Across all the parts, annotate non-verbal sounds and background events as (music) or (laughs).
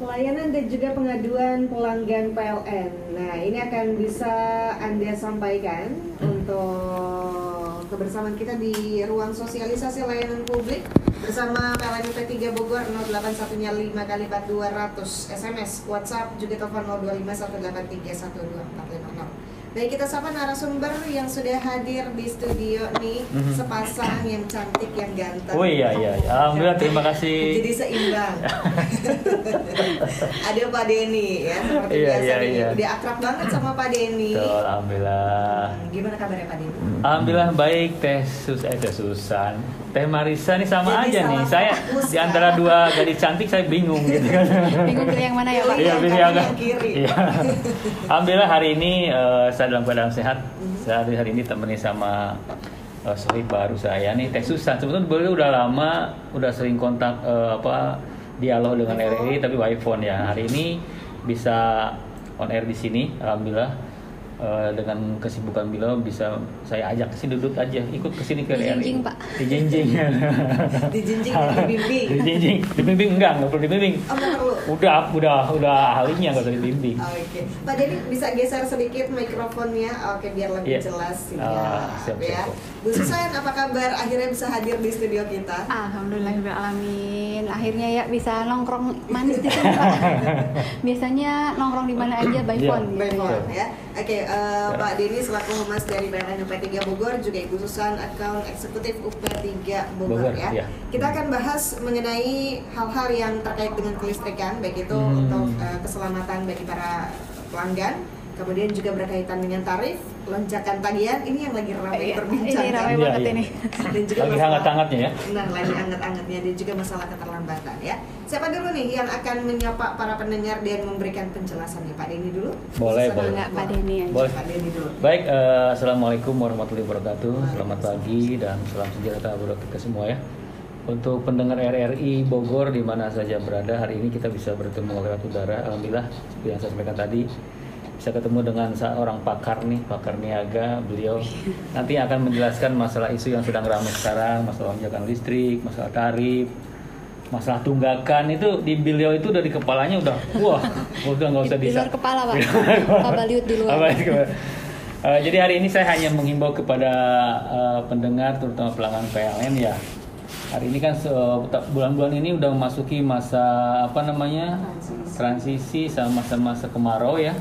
Pelayanan dan juga pengaduan pelanggan PLN. Nah, ini akan bisa Anda sampaikan untuk kebersamaan kita di ruang sosialisasi layanan publik bersama PLN UP3 Bogor 081 nya 5 kali 4200 SMS, WhatsApp juga telepon 025 183 Baik kita sapa narasumber yang sudah hadir di studio nih Mhm. sepasang yang cantik yang ganteng. Oh iya iya, iya. alhamdulillah terima kasih. (laughs) Jadi seimbang. (laughs) Ada Pak Denny ya seperti Iya, biasa iya, nih. iya. Udah akrab banget sama Pak Denny. Alhamdulillah. Hmm, Gimana kabarnya Pak Denny? Alhamdulillah baik Teh Sus eh Teh Susan. Teh Marisa nih sama Jadi aja nih. Saya fokus, di antara dua gadis cantik saya bingung gitu kan. (laughs) Bingung pilih yang mana ya Pak? Iya, pilih agak- yang kiri. (laughs) Iya. Alhamdulillah hari ini eh, saya dalam keadaan sehat. Mhm. Saya hari, hari ini temani sama uh, sohib baru saya nih Teh Susan. Sebetulnya beliau udah lama, udah sering kontak eh, apa dialog dengan. RRI tapi by phone ya. Hari ini bisa on air di sini. Alhamdulillah eh, dengan kesibukan beliau bisa saya ajak ke sini duduk aja, ikut ke sini ke RRI. Dijinjing, Pak. Dijinjing. (laughs) Dijinjing dibimbing. Dijinjing. Dibimbing enggak, enggak perlu dibimbing. Oh, perlu. Udah, udah, udah ahlinya nggak usah dibimbing. Oke, Pak Denny bisa geser sedikit mikrofonnya, oke biar lebih Iya. jelas ya. Ah, siap, siap, ya. siap. Bu Susan, apa kabar? Akhirnya bisa hadir di studio kita. Alhamdulillah alamin. Akhirnya ya bisa nongkrong manis di sini. (laughs) Biasanya nongkrong di mana aja by Iya. phone gitu By ya. phone ya. Oke, eh, Pak Denny selaku humas dari BNN UP3 Bogor juga Ibu Susan account eksekutif UP3 Bogor, Bogor, ya. iya. Kita akan bahas mengenai hal-hal yang terkait dengan kelistrikan baik itu Hmm. untuk eh, keselamatan bagi para pelanggan, kemudian juga berkaitan dengan tarif, lonjakan tagihan ini yang lagi ramai Iya, diperbincangkan. Ini ramai Iya, banget iya. ini. dan juga Lagi masalah- hangat-hangatnya ya. Nah, lagi hangat-hangatnya dan juga masalah keterlambatan ya. Siapa dulu nih yang akan menyapa para pendengar dan memberikan penjelasannya? Pak Denny dulu? Boleh, boleh. Enggak, Pak Denny aja. Boleh. Pak Denny dulu. Baik, eh, assalamualaikum warahmatullahi wabarakatuh. Selamat pagi dan salam sejahtera buat kita semua ya. Untuk pendengar RRI Bogor di mana saja berada, hari ini kita bisa bertemu lewat udara. Alhamdulillah, seperti yang saya sampaikan tadi, bisa ketemu dengan seorang pakar nih, pakar niaga. Beliau (laughs) nanti akan menjelaskan masalah isu yang sedang ramai sekarang, masalah lonjakan listrik, masalah tarif, masalah tunggakan itu di beliau itu dari kepalanya udah wah, (laughs) udah nggak usah Di bisa. (laughs) luar kepala Pak. Abaliut di luar. Di. Eh, jadi hari ini saya hanya menghimbau kepada eh, pendengar terutama pelanggan PLN ya. Hari ini kan bulan-bulan ini udah memasuki masa apa namanya Transisi. transisi sama masa-masa kemarau ya.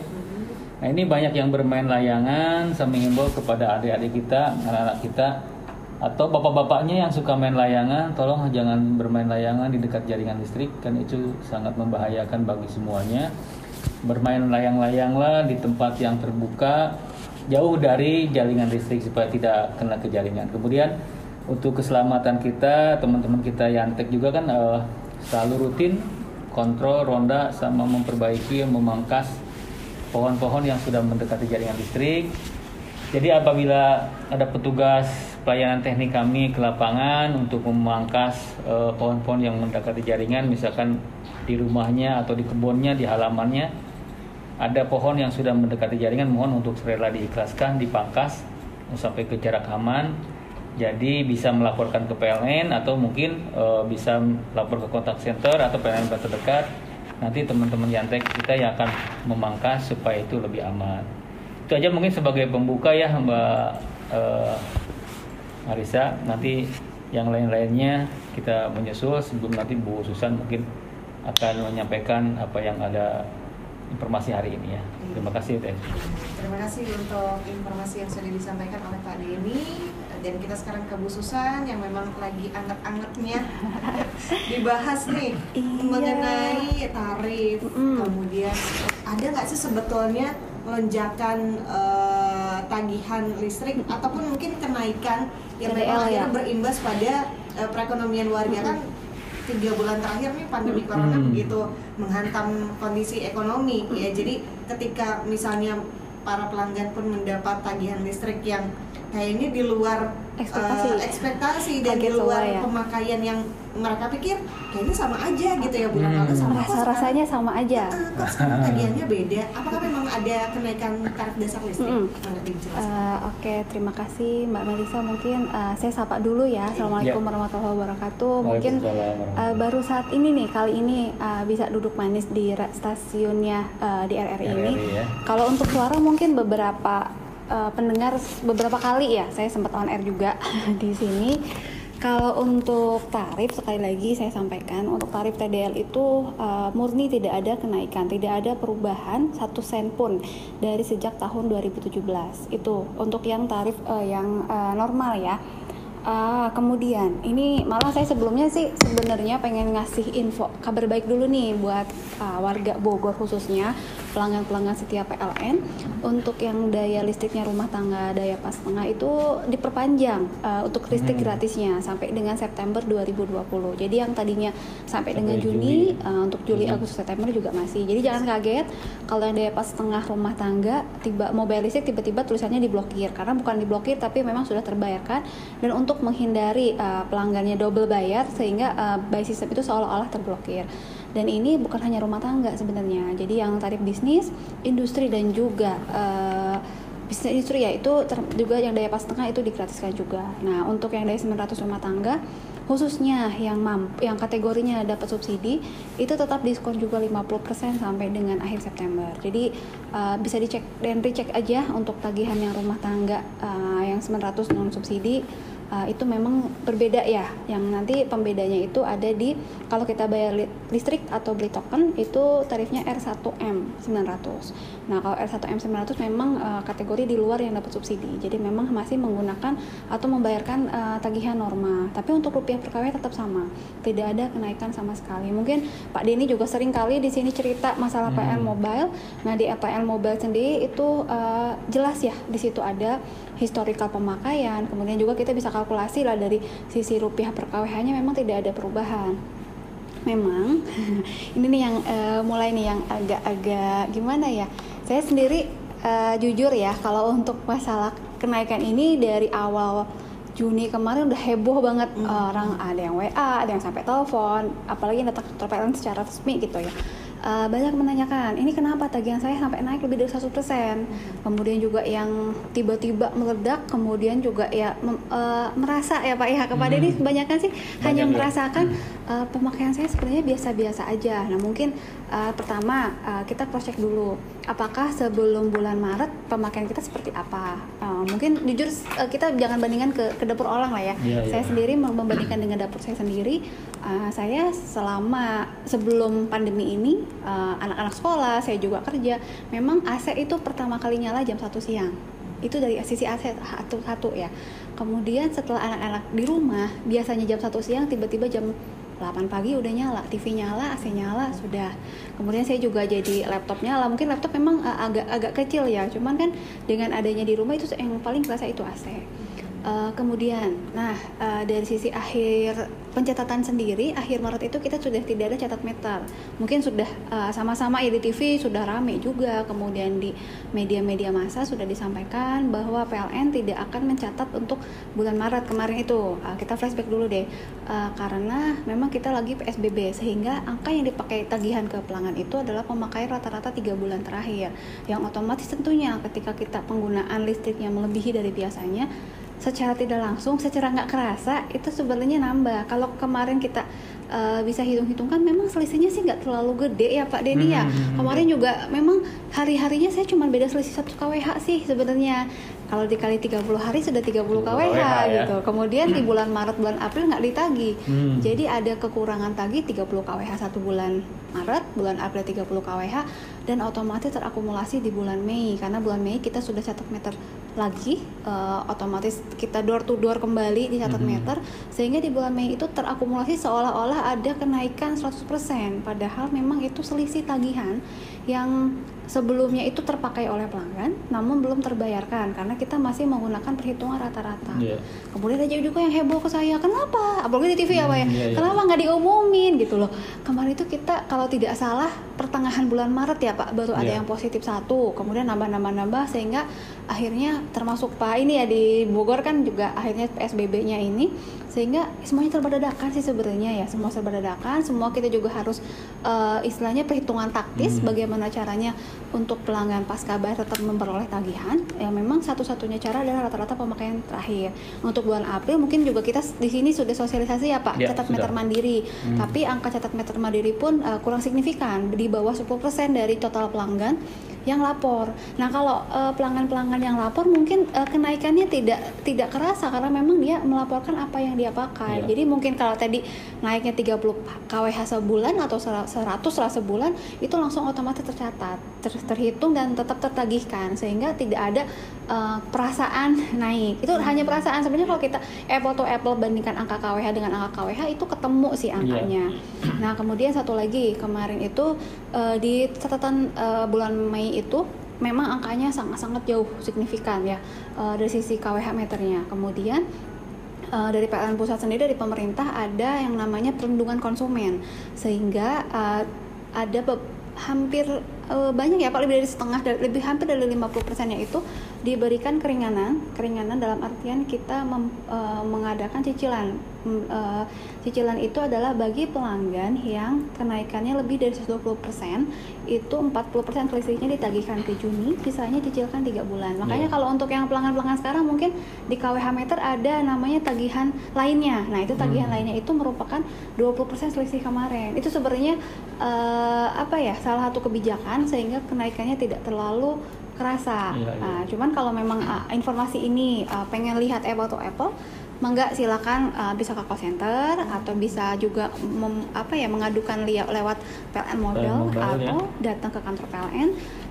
Nah ini banyak yang bermain layangan. Saya menghimbau kepada adik-adik kita, anak-anak kita atau bapak-bapaknya yang suka main layangan, tolong jangan bermain layangan di dekat jaringan listrik kan itu sangat membahayakan bagi semuanya. Bermain layang-layanglah di tempat yang terbuka, jauh dari jaringan listrik supaya tidak kena ke jaringan. Kemudian untuk keselamatan kita, teman-teman kita Yantek juga kan eh, selalu rutin kontrol ronda sama memperbaiki memangkas pohon-pohon yang sudah mendekati jaringan listrik. Jadi apabila ada petugas pelayanan teknik kami ke lapangan untuk memangkas eh, pohon-pohon yang mendekati jaringan, misalkan di rumahnya atau di kebunnya, di halamannya, ada pohon yang sudah mendekati jaringan, mohon untuk rela diikhlaskan, dipangkas sampai ke jarak aman. Jadi bisa melaporkan ke PLN atau mungkin eh, bisa lapor ke kontak center atau PLN terdekat. Nanti teman-teman Yantek kita yang akan memangkas supaya itu lebih aman. Itu aja mungkin sebagai pembuka ya Mbak eh, Marisa. Nanti yang lain-lainnya kita menyusul sebelum nanti Bu Susan mungkin akan menyampaikan apa yang ada informasi hari ini ya. Terima kasih Teh. Terima kasih untuk informasi yang sudah disampaikan oleh Pak Denny dan kita sekarang ke Bu Susan yang memang lagi anget-angetnya (laughs) dibahas nih Iya. mengenai tarif Mm. kemudian ada nggak sih sebetulnya lonjakan eh, tagihan listrik ataupun mungkin kenaikan yang memang TDL akhirnya ya? berimbas pada eh, perekonomian warga kan tiga bulan terakhir nih pandemi corona begitu menghantam kondisi ekonomi ya jadi ketika misalnya para pelanggan pun mendapat tagihan listrik yang kayaknya di luar Ekspektasi. eh, ekspektasi dan di Kaget semua luar ya. pemakaian yang mereka pikir kayaknya sama aja gitu ya bulan Hmm. lalu sama kok Rasa sekarang- rasanya sama aja. Eh, kok sekarang tagihannya beda apakah memang ada kenaikan tarif dasar listrik dijelaskan? Eh, Oke, terima kasih Mbak Melisa. Mungkin eh, saya sapa dulu ya. Assalamualaikum Ya. warahmatullahi wabarakatuh. Mungkin warahmatullahi baru saat ini nih, kali ini eh, bisa duduk manis di stasiunnya eh, di RRI ini. RRI ya. Kalau untuk suara mungkin beberapa eh, pendengar beberapa kali ya, saya sempat on air juga (laughs) di sini. Kalau untuk tarif sekali lagi saya sampaikan untuk tarif TDL itu eh, murni tidak ada kenaikan, tidak ada perubahan satu sen pun dari sejak tahun 2017. Itu untuk yang tarif eh, yang eh, normal ya. Ah, kemudian ini malah saya sebelumnya sih sebenarnya pengen ngasih info kabar baik dulu nih buat ah, warga Bogor khususnya pelanggan-pelanggan setia PLN untuk yang daya listriknya rumah tangga daya pas tengah itu diperpanjang ah, untuk listrik Hmm. gratisnya sampai dengan September 2020. Jadi yang tadinya sampai, Sampai dengan Juni, Juli. ah, untuk Juli, Hmm. Agustus, September juga masih. Jadi jangan kaget kalau yang daya pas tengah rumah tangga tiba mobil listrik tiba-tiba tulisannya diblokir karena bukan diblokir tapi memang sudah terbayarkan dan untuk menghindari uh, pelanggannya double bayar sehingga uh, buy system itu seolah-olah terblokir. Dan ini bukan hanya rumah tangga sebenarnya. Jadi yang tarif bisnis, industri dan juga uh, bisnis industri ya itu ter- juga yang daya pas tengah itu digratiskan juga. Nah, untuk yang daya 900 rumah tangga khususnya yang mampu yang kategorinya dapat subsidi itu tetap diskon juga 50% sampai dengan akhir September. Jadi uh, bisa dicek dan dicek aja untuk tagihan yang rumah tangga uh, yang 900 non subsidi uh, itu memang berbeda ya. Yang nanti pembedanya itu ada di kalau kita bayar li- listrik atau beli token itu tarifnya R1M 900. Nah, kalau R1M 900 memang uh, kategori di luar yang dapat subsidi. Jadi memang masih menggunakan atau membayarkan uh, tagihan norma. Tapi untuk rupiah per KW tetap sama. Tidak ada kenaikan sama sekali. Mungkin Pak Denny juga sering kali di sini cerita masalah Hmm. PL Mobile. Nah, di PL Mobile sendiri itu uh, jelas ya di situ ada historical pemakaian. Kemudian juga kita bisa kalkulasi lah dari sisi rupiah per KWH-nya memang tidak ada perubahan. Memang (laughs) ini nih yang eh, mulai nih yang agak-agak gimana ya. Saya sendiri eh, jujur ya kalau untuk masalah kenaikan ini dari awal Juni kemarin udah heboh banget orang ada yang WA, ada yang sampai telepon, apalagi yang datang ke secara resmi gitu ya. Eh, banyak menanyakan ini kenapa tagihan saya sampai naik lebih dari 100% kemudian juga yang tiba-tiba meledak kemudian juga ya mem- eh, merasa ya Pak ya kepada Hmm. ini kebanyakan sih hanya ya. merasakan eh, pemakaian saya sebenarnya biasa-biasa aja nah mungkin eh, pertama eh, kita cross check dulu apakah sebelum bulan Maret pemakaian kita seperti apa? Eh, mungkin jujur eh, kita jangan bandingkan ke, ke dapur orang lah ya. Iya, saya iya. sendiri membandingkan dengan dapur saya sendiri. Uh, saya selama sebelum pandemi ini uh, anak-anak sekolah saya juga kerja memang AC itu pertama kali nyala jam 1 siang. Itu dari sisi AC satu satu ya. Kemudian setelah anak-anak di rumah biasanya jam 1 siang tiba-tiba jam 8 pagi udah nyala, TV nyala, AC nyala, sudah. Kemudian saya juga jadi laptop nyala. Mungkin laptop memang uh, agak agak kecil ya, cuman kan dengan adanya di rumah itu yang paling kerasa itu AC. Uh, kemudian, nah uh, dari sisi akhir pencatatan sendiri, akhir Maret itu kita sudah tidak ada catat meter. Mungkin sudah uh, sama-sama ya di TV sudah rame juga, kemudian di media-media massa sudah disampaikan bahwa PLN tidak akan mencatat untuk bulan Maret kemarin itu. Uh, kita flashback dulu deh, Uh, karena memang kita lagi PSBB sehingga angka yang dipakai tagihan ke pelanggan itu adalah pemakaian rata-rata tiga bulan terakhir, yang otomatis tentunya ketika kita penggunaan listriknya melebihi dari biasanya secara tidak langsung, secara nggak kerasa itu sebenarnya nambah. Kalau kemarin kita uh, bisa hitung-hitungkan, memang selisihnya sih nggak terlalu gede ya Pak Denny ya. Hmm. Kemarin juga memang hari-harinya saya cuma beda selisih satu kWh sih sebenarnya. Kalau dikali 30 hari sudah 30 kWh kWh ya. gitu. Kemudian di bulan Maret, bulan April nggak ditagi. Hmm. Jadi ada kekurangan tagi 30 kWh satu bulan Maret, bulan April 30 kWh dan otomatis terakumulasi di bulan Mei karena bulan Mei kita sudah catat meter lagi eh, otomatis kita door to door kembali di catat Mhm. meter sehingga di bulan Mei itu terakumulasi seolah-olah ada kenaikan 100% padahal memang itu selisih tagihan yang sebelumnya itu terpakai oleh pelanggan, namun belum terbayarkan karena kita masih menggunakan perhitungan rata-rata. Iya. Kemudian ada juga yang heboh ke saya, kenapa? Apalagi di TV ya, Pak ya, Hmm, iya, iya. kenapa nggak diumumin gitu loh? Kemarin itu kita kalau tidak salah pertengahan bulan Maret ya Pak, baru ada Iya. yang positif satu, kemudian nambah-nambah-nambah sehingga akhirnya termasuk Pak ini ya di Bogor kan juga akhirnya PSBB-nya ini sehingga semuanya serba dadakan sih sebenarnya ya semua serba dadakan semua kita juga harus eh, istilahnya perhitungan taktis Hmm. bagaimana caranya untuk pelanggan pasca bayar tetap memperoleh tagihan ya memang satu-satunya cara adalah rata-rata pemakaian terakhir untuk bulan April mungkin juga kita di sini sudah sosialisasi ya Pak Ya, catat sudah. meter mandiri Hmm. tapi angka catat meter mandiri pun eh, kurang signifikan di bawah 10% dari total pelanggan yang lapor. Nah, kalau eh, pelanggan-pelanggan yang lapor mungkin eh, kenaikannya tidak tidak kerasa karena memang dia melaporkan apa yang dia pakai. Iya. Jadi mungkin kalau tadi naiknya 30 KWH sebulan atau sera- 100 lah sebulan itu langsung otomatis tercatat, ter- terhitung dan tetap tertagihkan sehingga tidak ada eh, perasaan (laughs) naik. Itu hanya perasaan sebenarnya kalau kita apple to apple bandingkan angka KWH dengan angka KWH itu ketemu sih angkanya. Nah, kemudian satu lagi kemarin itu eh, di catatan eh, bulan Mei itu memang angkanya sangat-sangat jauh signifikan ya eh, dari sisi KWH meternya. Kemudian eh, dari PLN pusat sendiri dari pemerintah ada yang namanya perlindungan konsumen sehingga eh, ada hampir eh, banyak ya Pak lebih dari setengah lebih hampir dari 50% nya itu diberikan keringanan keringanan dalam artian kita mem- eh, mengadakan cicilan Hmm, eh, cicilan itu adalah bagi pelanggan yang kenaikannya lebih dari 120% itu 40% selisihnya ditagihkan ke Juni sisanya cicilkan tiga bulan makanya Iya. kalau untuk yang pelanggan-pelanggan sekarang mungkin di KWH meter ada namanya tagihan lainnya nah itu tagihan Hmm. lainnya itu merupakan 20% selisih kemarin itu sebenarnya eh, apa ya salah satu kebijakan sehingga kenaikannya tidak terlalu kerasa Iya, iya. Nah, cuman kalau memang ah, informasi ini ah, pengen lihat apple to apple mangga silakan ah, bisa ke call center atau bisa juga mem- apa ya mengadukan lia- lewat PLN mobile, mobile, atau datang ke kantor PLN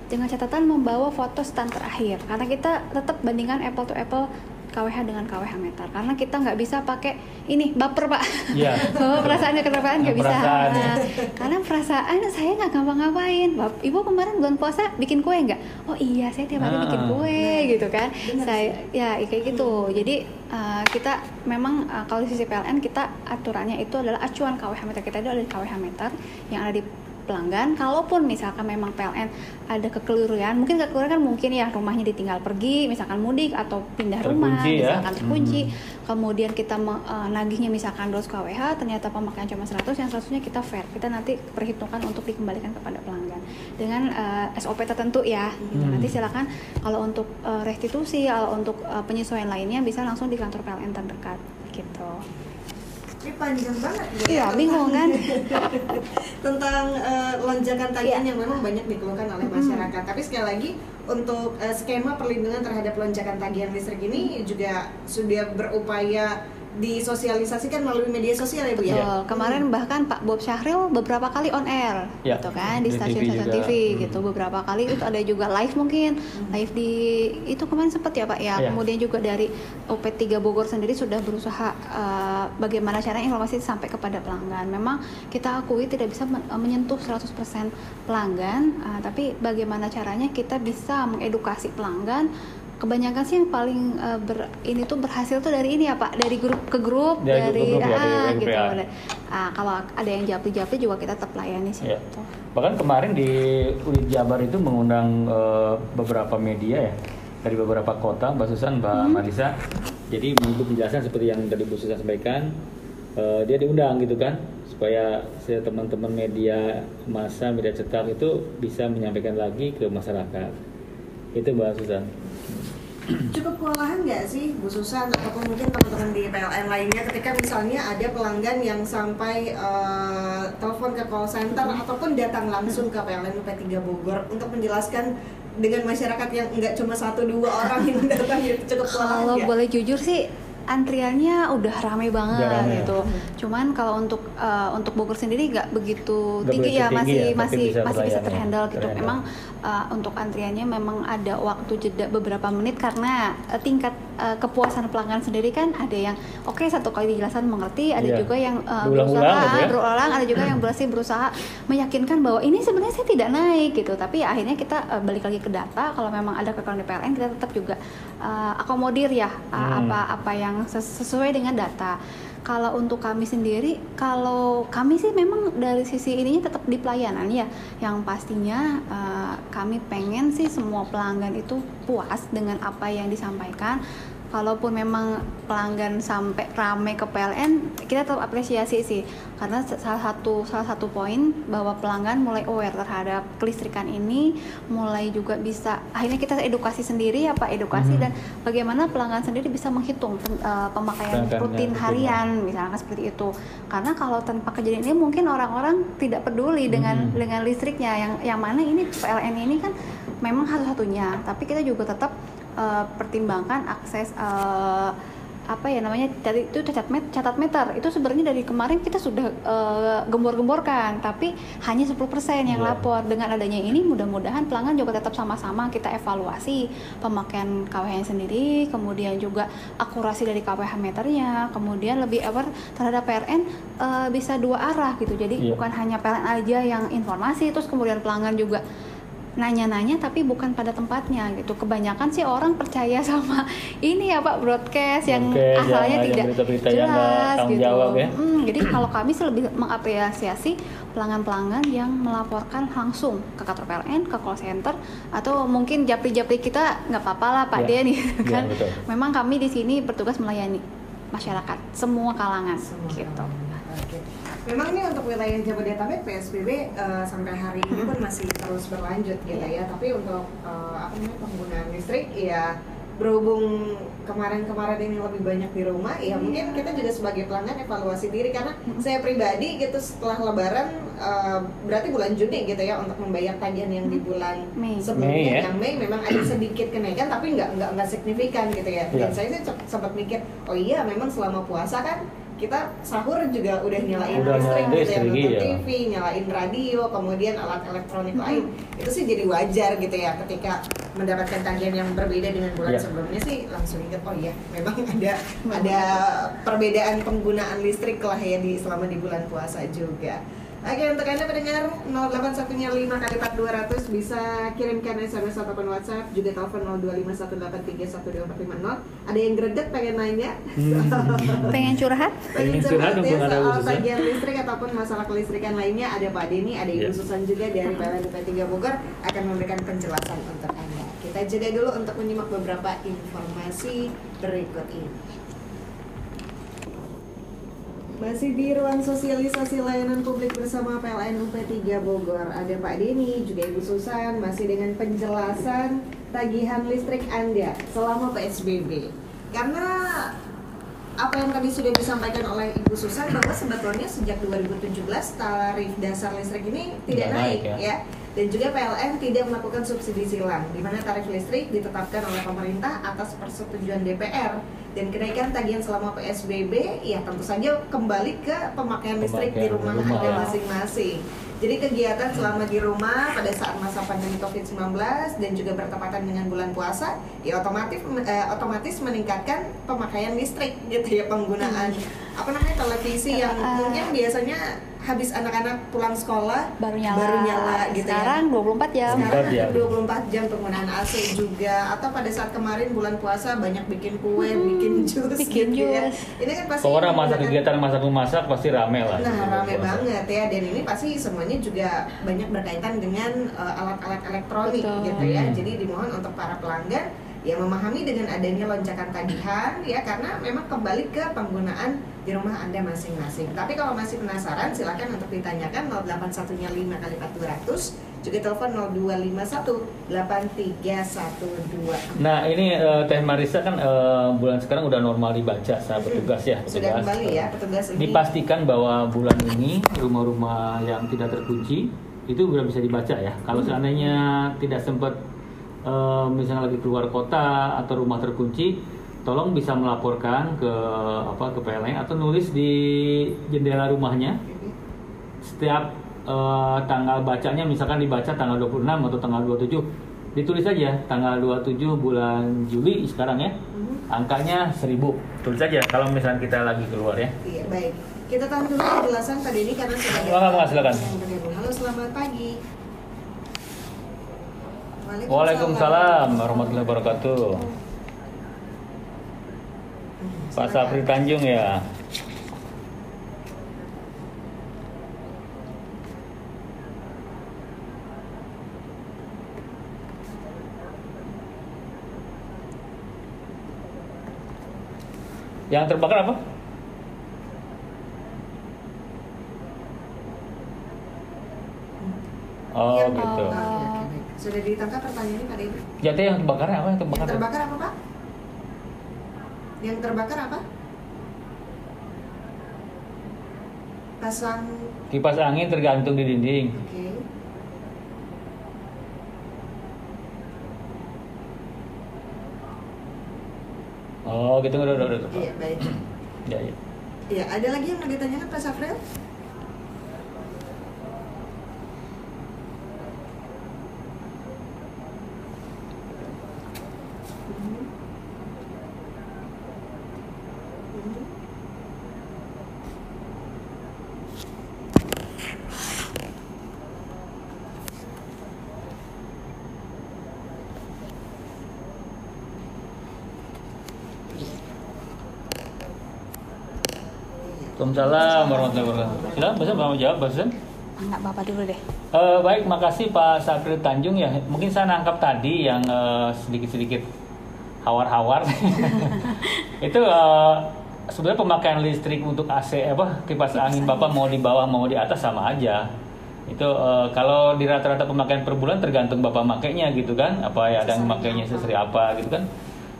dengan catatan membawa foto stand terakhir. Karena kita tetap bandingkan apple to apple KWH dengan KWH meter. Karena kita nggak bisa pakai ini baper pak. Iya. (laughs) bawa perasaannya ke perasaan nggak bisa. Perasaan. Nah, karena perasaan saya nggak gampang ngapain Bap- ibu kemarin bulan puasa bikin kue nggak? Oh iya saya tiap hari Ah. bikin kue gitu kan. Benar saya ya kayak gitu. Jadi uh, kita memang uh, kalau di sisi PLN kita aturannya itu adalah acuan KWH meter. Kita itu adalah KWH meter yang ada di pelanggan kalaupun misalkan memang PLN ada kekeliruan mungkin kekeliruan kan mungkin ya rumahnya ditinggal pergi misalkan mudik atau pindah rumah Terkunci ya. misalkan terkunci Hmm. kemudian kita eh, nagihnya misalkan 200 kWh ternyata pemakaian cuma 100 yang 100 nya kita fair kita nanti perhitungkan untuk dikembalikan kepada pelanggan dengan eh, SOP tertentu ya gitu. Hmm. nanti silakan kalau untuk eh, restitusi kalau untuk eh, penyesuaian lainnya bisa langsung di kantor PLN terdekat gitu Ini panjang banget ya. iya bingung kan (laughs) tentang eh, lonjakan tagihan Iya. yang memang banyak dikeluhkan oleh masyarakat. Tapi sekali lagi untuk eh, skema perlindungan terhadap lonjakan tagihan listrik ini juga sudah berupaya disosialisasikan melalui media sosial ya Bu ya. Betul. Kemarin bahkan Pak Bob Syahril beberapa kali on air, Ya, gitu kan di TV stasiun-stasiun juga. TV, Hmm. gitu. Beberapa kali itu ada juga live mungkin, live di itu kemarin sempat ya Pak ya. Ya. Kemudian juga dari UP3 Bogor sendiri sudah berusaha eh, bagaimana caranya informasi sampai kepada pelanggan. Memang kita akui tidak bisa men- eh, menyentuh 100% pelanggan, eh, tapi bagaimana caranya kita bisa mengedukasi pelanggan kebanyakan sih yang paling eh, ber, ini tuh berhasil tuh dari ini ya pak dari grup ke grup Dari dari, grup ke grup ya, ah, dari gitu. Ah, kalau ada yang japri-japri juga kita tetap layani sih Ya. gitu. Bahkan kemarin di Unit Jabar itu mengundang eh, beberapa media ya dari beberapa kota, Mbak Susan, Mbak Hmm. Marisa. Jadi untuk penjelasan seperti yang tadi Bu Susan sampaikan, eh, dia diundang gitu kan supaya saya teman-teman media massa, media cetak itu bisa menyampaikan lagi ke masyarakat. Itu Mbak Susan. Cukup kewalahan nggak sih Bu Susan? Ataupun mungkin teman-teman di PLN lainnya ketika misalnya ada pelanggan yang sampai eh, telepon ke call center ataupun datang langsung ke PLN UP3 Bogor untuk menjelaskan dengan masyarakat yang nggak cuma satu dua orang yang (laughs) datang gitu cukup kewalahan Kalau boleh jujur sih antriannya udah rame banget Udah rame, gitu. ya. Cuman kalau untuk eh, untuk Bogor sendiri nggak begitu Nggak tinggi begitu ya tinggi masih ya, masih bisa masih bisa terhandle gitu. terhandle. Memang eh, untuk antriannya memang ada waktu jeda beberapa menit karena eh, tingkat eh, kepuasan pelanggan sendiri kan ada yang oke satu kali dijelasan mengerti, ada Iya. juga yang eh, Berulang-ulang berusaha gitu ya. berulang, ada juga yang berusaha berusaha meyakinkan bahwa ini sebenarnya saya tidak naik gitu. Tapi akhirnya kita eh, balik lagi ke data. Kalau memang ada kekurangan di PLN kita tetap juga eh, akomodir ya Hmm. apa apa yang ses- sesuai dengan data. Kalau untuk kami sendiri, kalau kami sih memang dari sisi ininya tetap di pelayanan ya. Yang pastinya eh, kami pengen sih semua pelanggan itu puas dengan apa yang disampaikan. Kalaupun memang pelanggan sampai rame ke PLN, kita tetap apresiasi sih. Karena salah satu salah satu poin bahwa pelanggan mulai aware terhadap kelistrikan ini, mulai juga bisa akhirnya kita edukasi sendiri ya Pak, edukasi Mhm. dan bagaimana pelanggan sendiri bisa menghitung eh, pemakaian rutin harian misalkan seperti itu karena kalau tanpa kejadian ini mungkin orang-orang tidak peduli dengan Mhm. dengan listriknya yang yang mana ini PLN ini kan memang satu-satunya tapi kita juga tetap eh, pertimbangkan akses eh, apa ya namanya dari itu catat met catat meter itu sebenarnya dari kemarin kita sudah eh, gembor-gemborkan tapi hanya 10% yang Iya. lapor dengan adanya ini mudah-mudahan pelanggan juga tetap sama-sama kita evaluasi pemakaian KWH sendiri kemudian juga akurasi dari KWH meternya kemudian lebih aware terhadap PLN eh, bisa dua arah gitu jadi Iya. bukan hanya PLN aja yang informasi terus kemudian pelanggan juga nanya-nanya tapi bukan pada tempatnya gitu kebanyakan sih orang percaya (laughs) sama ini ya pak broadcast yang Broadcast, asalnya yang- yang tidak yang jelas tanggung gitu jawab ya. Mm, jadi kalau kami sih lebih mengapresiasi pelanggan-pelanggan yang melaporkan langsung ke kantor PLN, ke call center, atau mungkin japri-japri kita nggak apa-apa lah Pak Ya. Denny, (laughs) Ya, kan? betul. Memang kami di sini bertugas melayani masyarakat, semua kalangan, Semua gitu. kalangan. Oke. Memang ini untuk wilayah Jabodetabek PSBB eh, sampai hari ini pun masih terus berlanjut gitu ya. Tapi untuk eh, apa namanya penggunaan listrik ya berhubung kemarin-kemarin ini lebih banyak di rumah, ya mungkin kita juga sebagai pelanggan evaluasi diri karena saya pribadi gitu setelah Lebaran eh, berarti bulan Juni gitu ya untuk membayar tagihan yang di bulan Mei. sebelumnya Mei, ya? yang Mei memang ada sedikit kenaikan tapi nggak nggak nggak signifikan gitu ya. Iya. Dan saya sih sempat mikir, oh iya memang selama puasa kan kita sahur juga udah nyalain Udah listrik nyalain gitu ya, listrik, nonton iya. TV, nyalain radio, kemudian alat elektronik Mhm. lain. Itu sih jadi wajar gitu ya ketika mendapatkan tagihan yang berbeda dengan bulan Iya. sebelumnya sih langsung ingat oh iya memang (laughs) ada ada perbedaan penggunaan listrik lah ya di selama di bulan puasa juga. Oke untuk anda pendengar 0815 kali 4200 bisa kirimkan SMS ataupun WhatsApp juga telepon 0251831250 ada yang greget pengen nanya (laughs) Pengen curhat? pengen Pengen curhat curhat ya soal tagihan listrik ataupun masalah kelistrikan lainnya ada Pak Denny, ada Ibu Iya. Susan juga dari PLN UP3 Bogor akan memberikan penjelasan untuk Anda. Kita jeda dulu untuk menyimak beberapa informasi berikut ini. Masih di ruang sosialisasi layanan publik bersama PLN UP3 Bogor Ada Pak Denny, juga Ibu Susan Masih dengan penjelasan tagihan listrik Anda selama PSBB Karena apa yang tadi sudah disampaikan oleh Ibu Susan bahwa sebetulnya sejak 2017 tarif dasar listrik ini tidak Tidak naik, naik, ya. ya. Dan juga PLN tidak melakukan subsidi silang di mana tarif listrik ditetapkan oleh pemerintah atas persetujuan DPR dan kenaikan tagihan selama PSBB ya tentu saja kembali ke pemakaian listrik di rumah rumah, Anda ya. masing-masing. Jadi kegiatan selama di rumah pada saat masa pandemi COVID-19 dan juga bertepatan dengan bulan puasa, ya otomatis eh, otomatis meningkatkan pemakaian listrik gitu ya penggunaan apa namanya televisi yang Ah. mungkin biasanya habis anak-anak pulang sekolah Baru nyala. baru nyala gitu Sekarang ya. 24 jam. Sekarang 24 jam. 24 jam penggunaan AC juga atau pada saat kemarin bulan puasa banyak bikin kue, Hmm, bikin jus bikin gitu ya. jus. Ini kan pasti orang masak menggunakan- kegiatan masak memasak pasti rame lah. Nah, rame Puasa. banget ya dan ini pasti semuanya juga banyak berkaitan dengan uh, alat-alat elektronik Betul. gitu ya. Hmm. Jadi dimohon untuk para pelanggan yang memahami dengan adanya lonjakan tagihan ya karena memang kembali ke penggunaan di rumah Anda masing-masing. Tapi kalau masih penasaran silakan untuk ditanyakan 08105 kali 4200 juga telepon 0251 8312. Nah ini eh, Teh Marisa kan eh, bulan sekarang udah normal dibaca saat bertugas ya. Sudah petugas. kembali ya petugas ini. Dipastikan bahwa bulan ini rumah-rumah yang tidak terkunci itu sudah bisa dibaca ya. Kalau seandainya tidak sempat eh, misalnya lagi keluar kota atau rumah terkunci, tolong bisa melaporkan ke apa ke PLN atau nulis di jendela rumahnya setiap eh, tanggal bacanya misalkan dibaca tanggal 26 atau tanggal 27 ditulis saja tanggal 27 bulan Juli sekarang ya Mhm. angkanya 1000. Tulis aja kalau misalnya kita lagi keluar ya. Iya, baik. Kita tahan dulu penjelasan Pak Denny karena sudah ada Silakan, Mas, silakan. Halo, selamat pagi. Waalaikumsalam warahmatullahi wabarakatuh. Pak Sapri Tanjung ya. Yang terbakar apa? Oh Yang- gitu. Baik. Sudah ditangkap pertanyaannya Pak Denny? Jadi yang terbakar apa? Yang terbakar? Yang terbakar apa Pak? Yang terbakar apa? Pasang, Kipas angin tergantung di dinding. oke. Oh gitu udah udah udah. Iya, baik. Ya, ya. Iya, ada lagi yang mau ditanyakan Pak Safril? Waalaikumsalam warahmatullahi wabarakatuh. Silakan, Bapak mau jawab, Bapak. Enggak, Bapak dulu deh. Eh, baik, makasih Pak Sapri Tanjung ya. Mungkin saya nangkap tadi yang eh, sedikit-sedikit hawar-hawar. (laughs) itu eh, sebenarnya pemakaian listrik untuk AC apa kipas angin Bapak mau di bawah mau di atas sama aja. Itu eh, kalau di rata-rata pemakaian per bulan tergantung Bapak makainya gitu kan. Apa ya ada yang makainya sesuai apa gitu kan.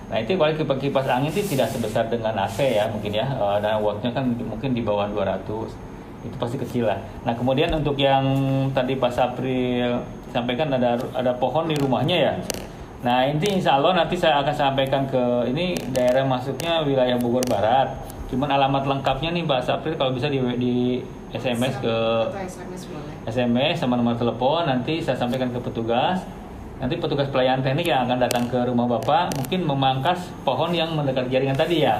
Nah itu kalau kipas, kipas angin itu tidak sebesar dengan AC ya mungkin ya Eh, dan wattnya kan mungkin di bawah 200 itu pasti kecil lah. Nah kemudian untuk yang tadi Pak Sapri sampaikan ada ada pohon di rumahnya ya. Nah ini insya Allah nanti saya akan sampaikan ke ini daerah masuknya wilayah Bogor Barat. Cuman alamat lengkapnya nih Pak Sapri kalau bisa di, di SMS ke. SMS sama nomor telepon nanti saya sampaikan ke petugas. Nanti petugas pelayanan teknik yang akan datang ke rumah Bapak mungkin memangkas pohon yang mendekat jaringan tadi ya.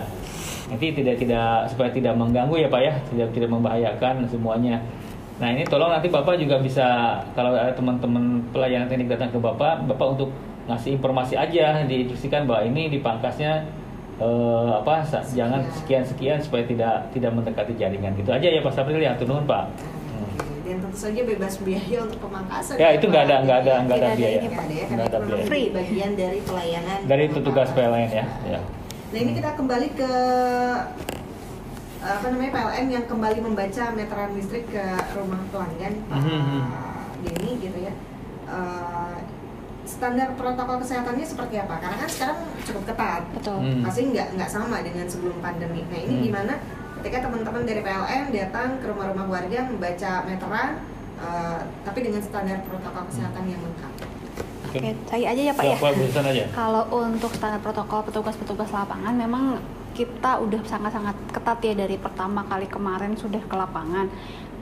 Nanti tidak tidak supaya tidak mengganggu ya Pak ya, tidak tidak membahayakan semuanya. Nah ini tolong nanti Bapak juga bisa kalau ada teman-teman pelayanan teknik datang ke Bapak, Bapak untuk ngasih informasi aja, diinstruksikan bahwa ini dipangkasnya eh, apa jangan sekian sekian supaya tidak tidak mendekati jaringan gitu aja ya Pak Sapril ya, turun Pak. Hmm. Dan tentu saja bebas biaya untuk pemangkasan. Ya itu nggak ada nggak ada nggak ada biaya. ini, Nggak ada ya, Nggak karena ada itu biaya. free bagian dari pelayanan. Dari petugas PLN ya. ya. Nah ini kita kembali ke apa namanya PLN yang kembali membaca meteran listrik ke rumah pelanggan Pak Mhm. Denny gitu ya. Eh, standar protokol kesehatannya seperti apa? Karena kan sekarang cukup ketat. Betul. Hmm. Pasti nggak nggak sama dengan sebelum pandemi. Nah ini Hmm. gimana ketika teman-teman dari PLN datang ke rumah-rumah warga membaca meteran, eh, tapi dengan standar protokol kesehatan yang lengkap. Oke, saya aja ya Pak ya. Pak urusan aja. (laughs) Kalau untuk standar protokol petugas-petugas lapangan memang kita udah sangat-sangat ketat ya dari pertama kali kemarin sudah ke lapangan.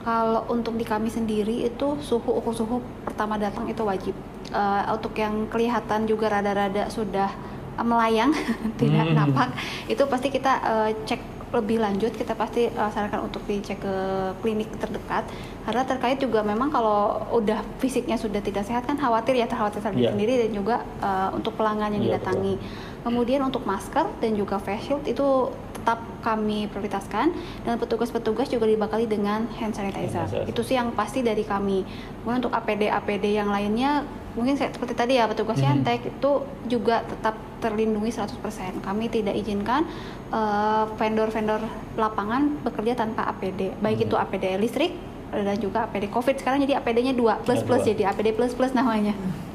Kalau untuk di kami sendiri itu suhu ukur suhu pertama datang itu wajib. Eh, untuk yang kelihatan juga rada-rada sudah eh, melayang (laughs) tidak Hmm. napak itu pasti kita eh, cek lebih lanjut kita pasti eh, sarankan untuk dicek ke klinik terdekat karena terkait juga memang kalau udah fisiknya sudah tidak sehat kan khawatir ya terkhawatir Iya. sendiri dan juga eh, untuk pelanggan yang Iya, didatangi. Kemudian untuk masker dan juga face shield itu tetap kami prioritaskan dan petugas-petugas juga dibekali dengan hand sanitizer. Hand sanitizer. Itu sih yang pasti dari kami. Kemudian untuk APD APD yang lainnya mungkin seperti tadi ya petugas. Yantek itu juga tetap terlindungi 100%. Kami tidak izinkan eh, vendor-vendor lapangan bekerja tanpa APD. Baik Mhm. itu APD listrik dan juga APD COVID. Sekarang jadi APD-nya dua plus plus dua. jadi APD plus plus namanya. Nah,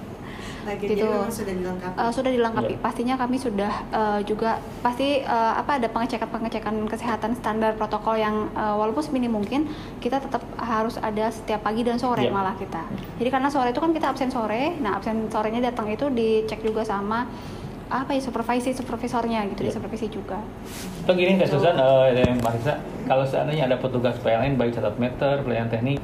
jadi Gitu. memang sudah dilengkapi. Eh, sudah dilengkapi. Iya. Pastinya kami sudah eh, juga pasti eh, apa ada pengecekan-pengecekan kesehatan standar protokol yang eh, walaupun seminim mungkin kita tetap harus ada setiap pagi dan sore Iya. malah kita. Jadi karena sore itu kan kita absen sore. Nah, absen sorenya datang itu dicek juga sama apa ya supervisi supervisornya gitu, Iya. disupervisi juga. Atau gini Kak Susan, eh, dan Marisa, kalau seandainya ada petugas PLN baik catat meter, pelayanan teknik,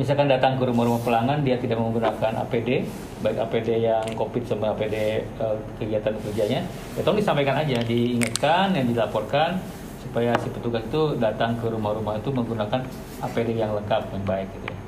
misalkan datang ke rumah-rumah pelanggan dia tidak menggunakan APD, baik APD yang COVID sama APD uh, kegiatan kerjanya, ya tolong disampaikan aja, diingatkan, yang dilaporkan supaya si petugas itu datang ke rumah-rumah itu menggunakan APD yang lengkap dan baik gitu ya.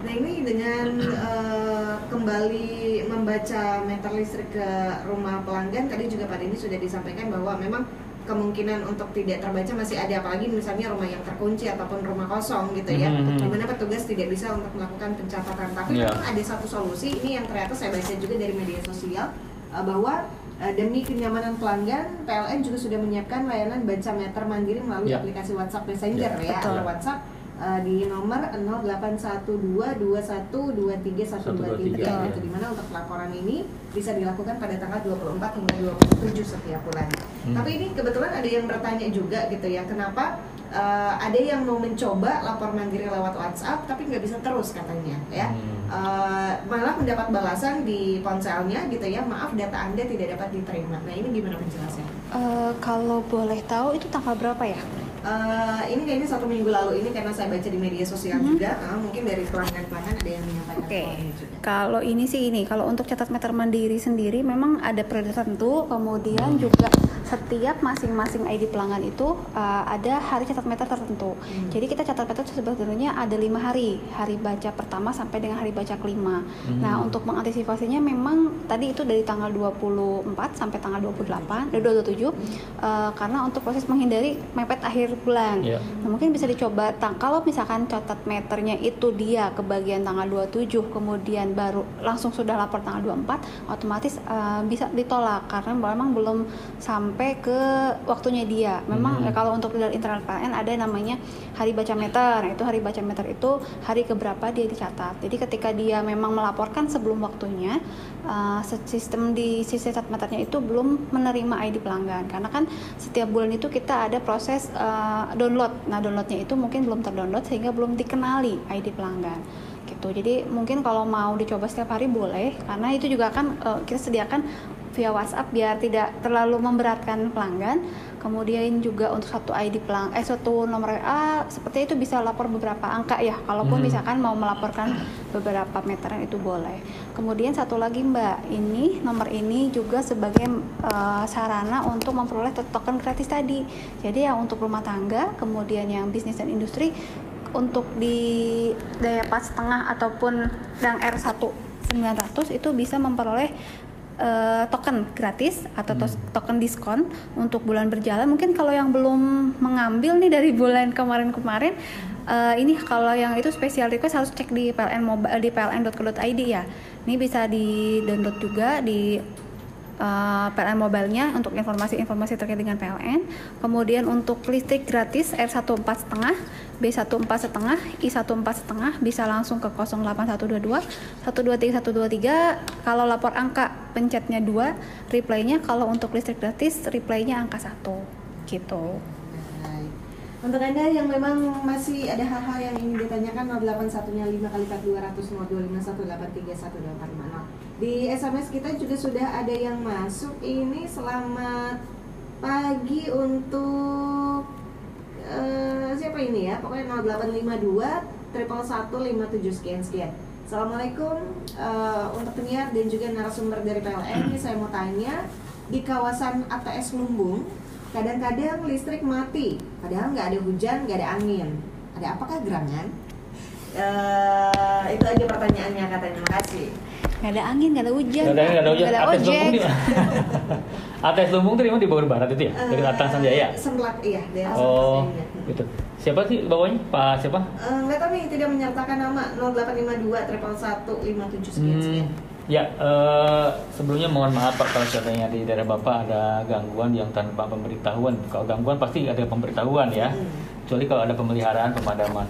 Nah ini dengan uh, kembali membaca meter listrik ke rumah pelanggan tadi juga Pak Denny sudah disampaikan bahwa memang kemungkinan untuk tidak terbaca masih ada apalagi misalnya rumah yang terkunci ataupun rumah kosong gitu ya mm-hmm. di mana petugas tidak bisa untuk melakukan pencatatan tapi yeah. memang ada satu solusi ini yang ternyata saya baca juga dari media sosial uh, bahwa uh, demi kenyamanan pelanggan PLN juga sudah menyiapkan layanan baca meter mandiri melalui yeah. aplikasi WhatsApp Messenger yeah, ya atau WhatsApp uh, di nomor 081221231123 itu di mana untuk pelaporan ini bisa dilakukan pada tanggal 24 hingga 27 setiap bulan. Hmm. Tapi ini kebetulan ada yang bertanya juga gitu ya, kenapa uh, ada yang mau mencoba lapor mandiri lewat WhatsApp tapi nggak bisa terus katanya ya. Hmm. Uh, malah mendapat balasan di ponselnya gitu ya, maaf data Anda tidak dapat diterima. Nah, ini gimana penjelasannya? Uh, kalau boleh tahu itu tanggal berapa ya? Uh, ini kayaknya satu minggu lalu ini karena saya baca di media sosial hmm. juga uh, mungkin dari pelanggan-pelanggan ada yang menyampaikan okay. kalau ini sih ini kalau untuk catat meter mandiri sendiri memang ada periode tertentu kemudian juga setiap masing-masing ID pelanggan itu uh, ada hari catat meter tertentu hmm. jadi kita catat meter sebetulnya ada lima hari hari baca pertama sampai dengan hari baca kelima hmm. nah untuk mengantisipasinya memang tadi itu dari tanggal 24 sampai tanggal 28 dari 27 hmm. uh, karena untuk proses menghindari mepet akhir bulan. Yeah. Nah, mungkin bisa dicoba kalau misalkan catat meternya itu dia ke bagian tanggal 27 kemudian baru langsung sudah lapor tanggal 24 otomatis uh, bisa ditolak karena memang belum sampai ke waktunya dia. Memang hmm. kalau untuk dari internal PLN ada namanya hari baca meter. Nah, itu hari baca meter itu hari keberapa dia dicatat. Jadi ketika dia memang melaporkan sebelum waktunya uh, sistem di sisi catat meternya itu belum menerima ID pelanggan karena kan setiap bulan itu kita ada proses uh, download. Nah, downloadnya itu mungkin belum terdownload sehingga belum dikenali ID pelanggan. Gitu. Jadi mungkin kalau mau dicoba setiap hari boleh karena itu juga kan uh, kita sediakan via WhatsApp biar tidak terlalu memberatkan pelanggan. Kemudian juga untuk satu ID pelang eh satu nomor A seperti itu bisa lapor beberapa angka ya. Kalaupun hmm. misalkan mau melaporkan beberapa meteran itu boleh. Kemudian satu lagi Mbak, ini nomor ini juga sebagai uh, sarana untuk memperoleh token gratis tadi. Jadi yang untuk rumah tangga, kemudian yang bisnis dan industri untuk di daya pas setengah ataupun yang R1 900 itu bisa memperoleh uh, token gratis atau hmm. token diskon untuk bulan berjalan. Mungkin kalau yang belum mengambil nih dari bulan kemarin-kemarin, uh, ini kalau yang itu special request harus cek di PLN mobile di pln.co.id ya. Ini bisa di download juga di uh, PLN mobile-nya untuk informasi-informasi terkait dengan PLN. Kemudian untuk listrik gratis R14 setengah B14 setengah, I14 setengah bisa langsung ke 08122 123 123 kalau lapor angka pencetnya 2 replaynya kalau untuk listrik gratis replaynya angka 1 gitu untuk Anda yang memang masih ada hal-hal yang ingin ditanyakan 081 5 kali 200 0251831245 Di SMS kita juga sudah ada yang masuk. Ini selamat pagi untuk uh, siapa ini ya? Pokoknya 0852 triple satu lima tujuh sekian sekian. Assalamualaikum uh, untuk penyiar dan juga narasumber dari PLN ini saya mau tanya di kawasan ATS Lumbung kadang-kadang listrik mati. Padahal nggak ada hujan nggak ada angin. Ada apakah gerangan? Uh, itu aja pertanyaannya katanya. Makasih nggak ada angin nggak ada hujan. Nggak ada angin nggak ada hujan. Nggak ada ojek. (laughs) atas lumbung itu di Bogor Barat itu ya? Dari uh, Atang Sanjaya Semlak iya daerah oh gitu. Siapa sih bawahnya? Pak siapa? Uh, nggak tahu nih tidak menyertakan nama. 0852 triple satu lima tujuh sekian hmm. sekian Ya, uh, sebelumnya mohon maaf Pak kalau seandainya di daerah Bapak ada gangguan yang tanpa pemberitahuan. Kalau gangguan pasti ada pemberitahuan ya, hmm. kecuali kalau ada pemeliharaan pemadaman.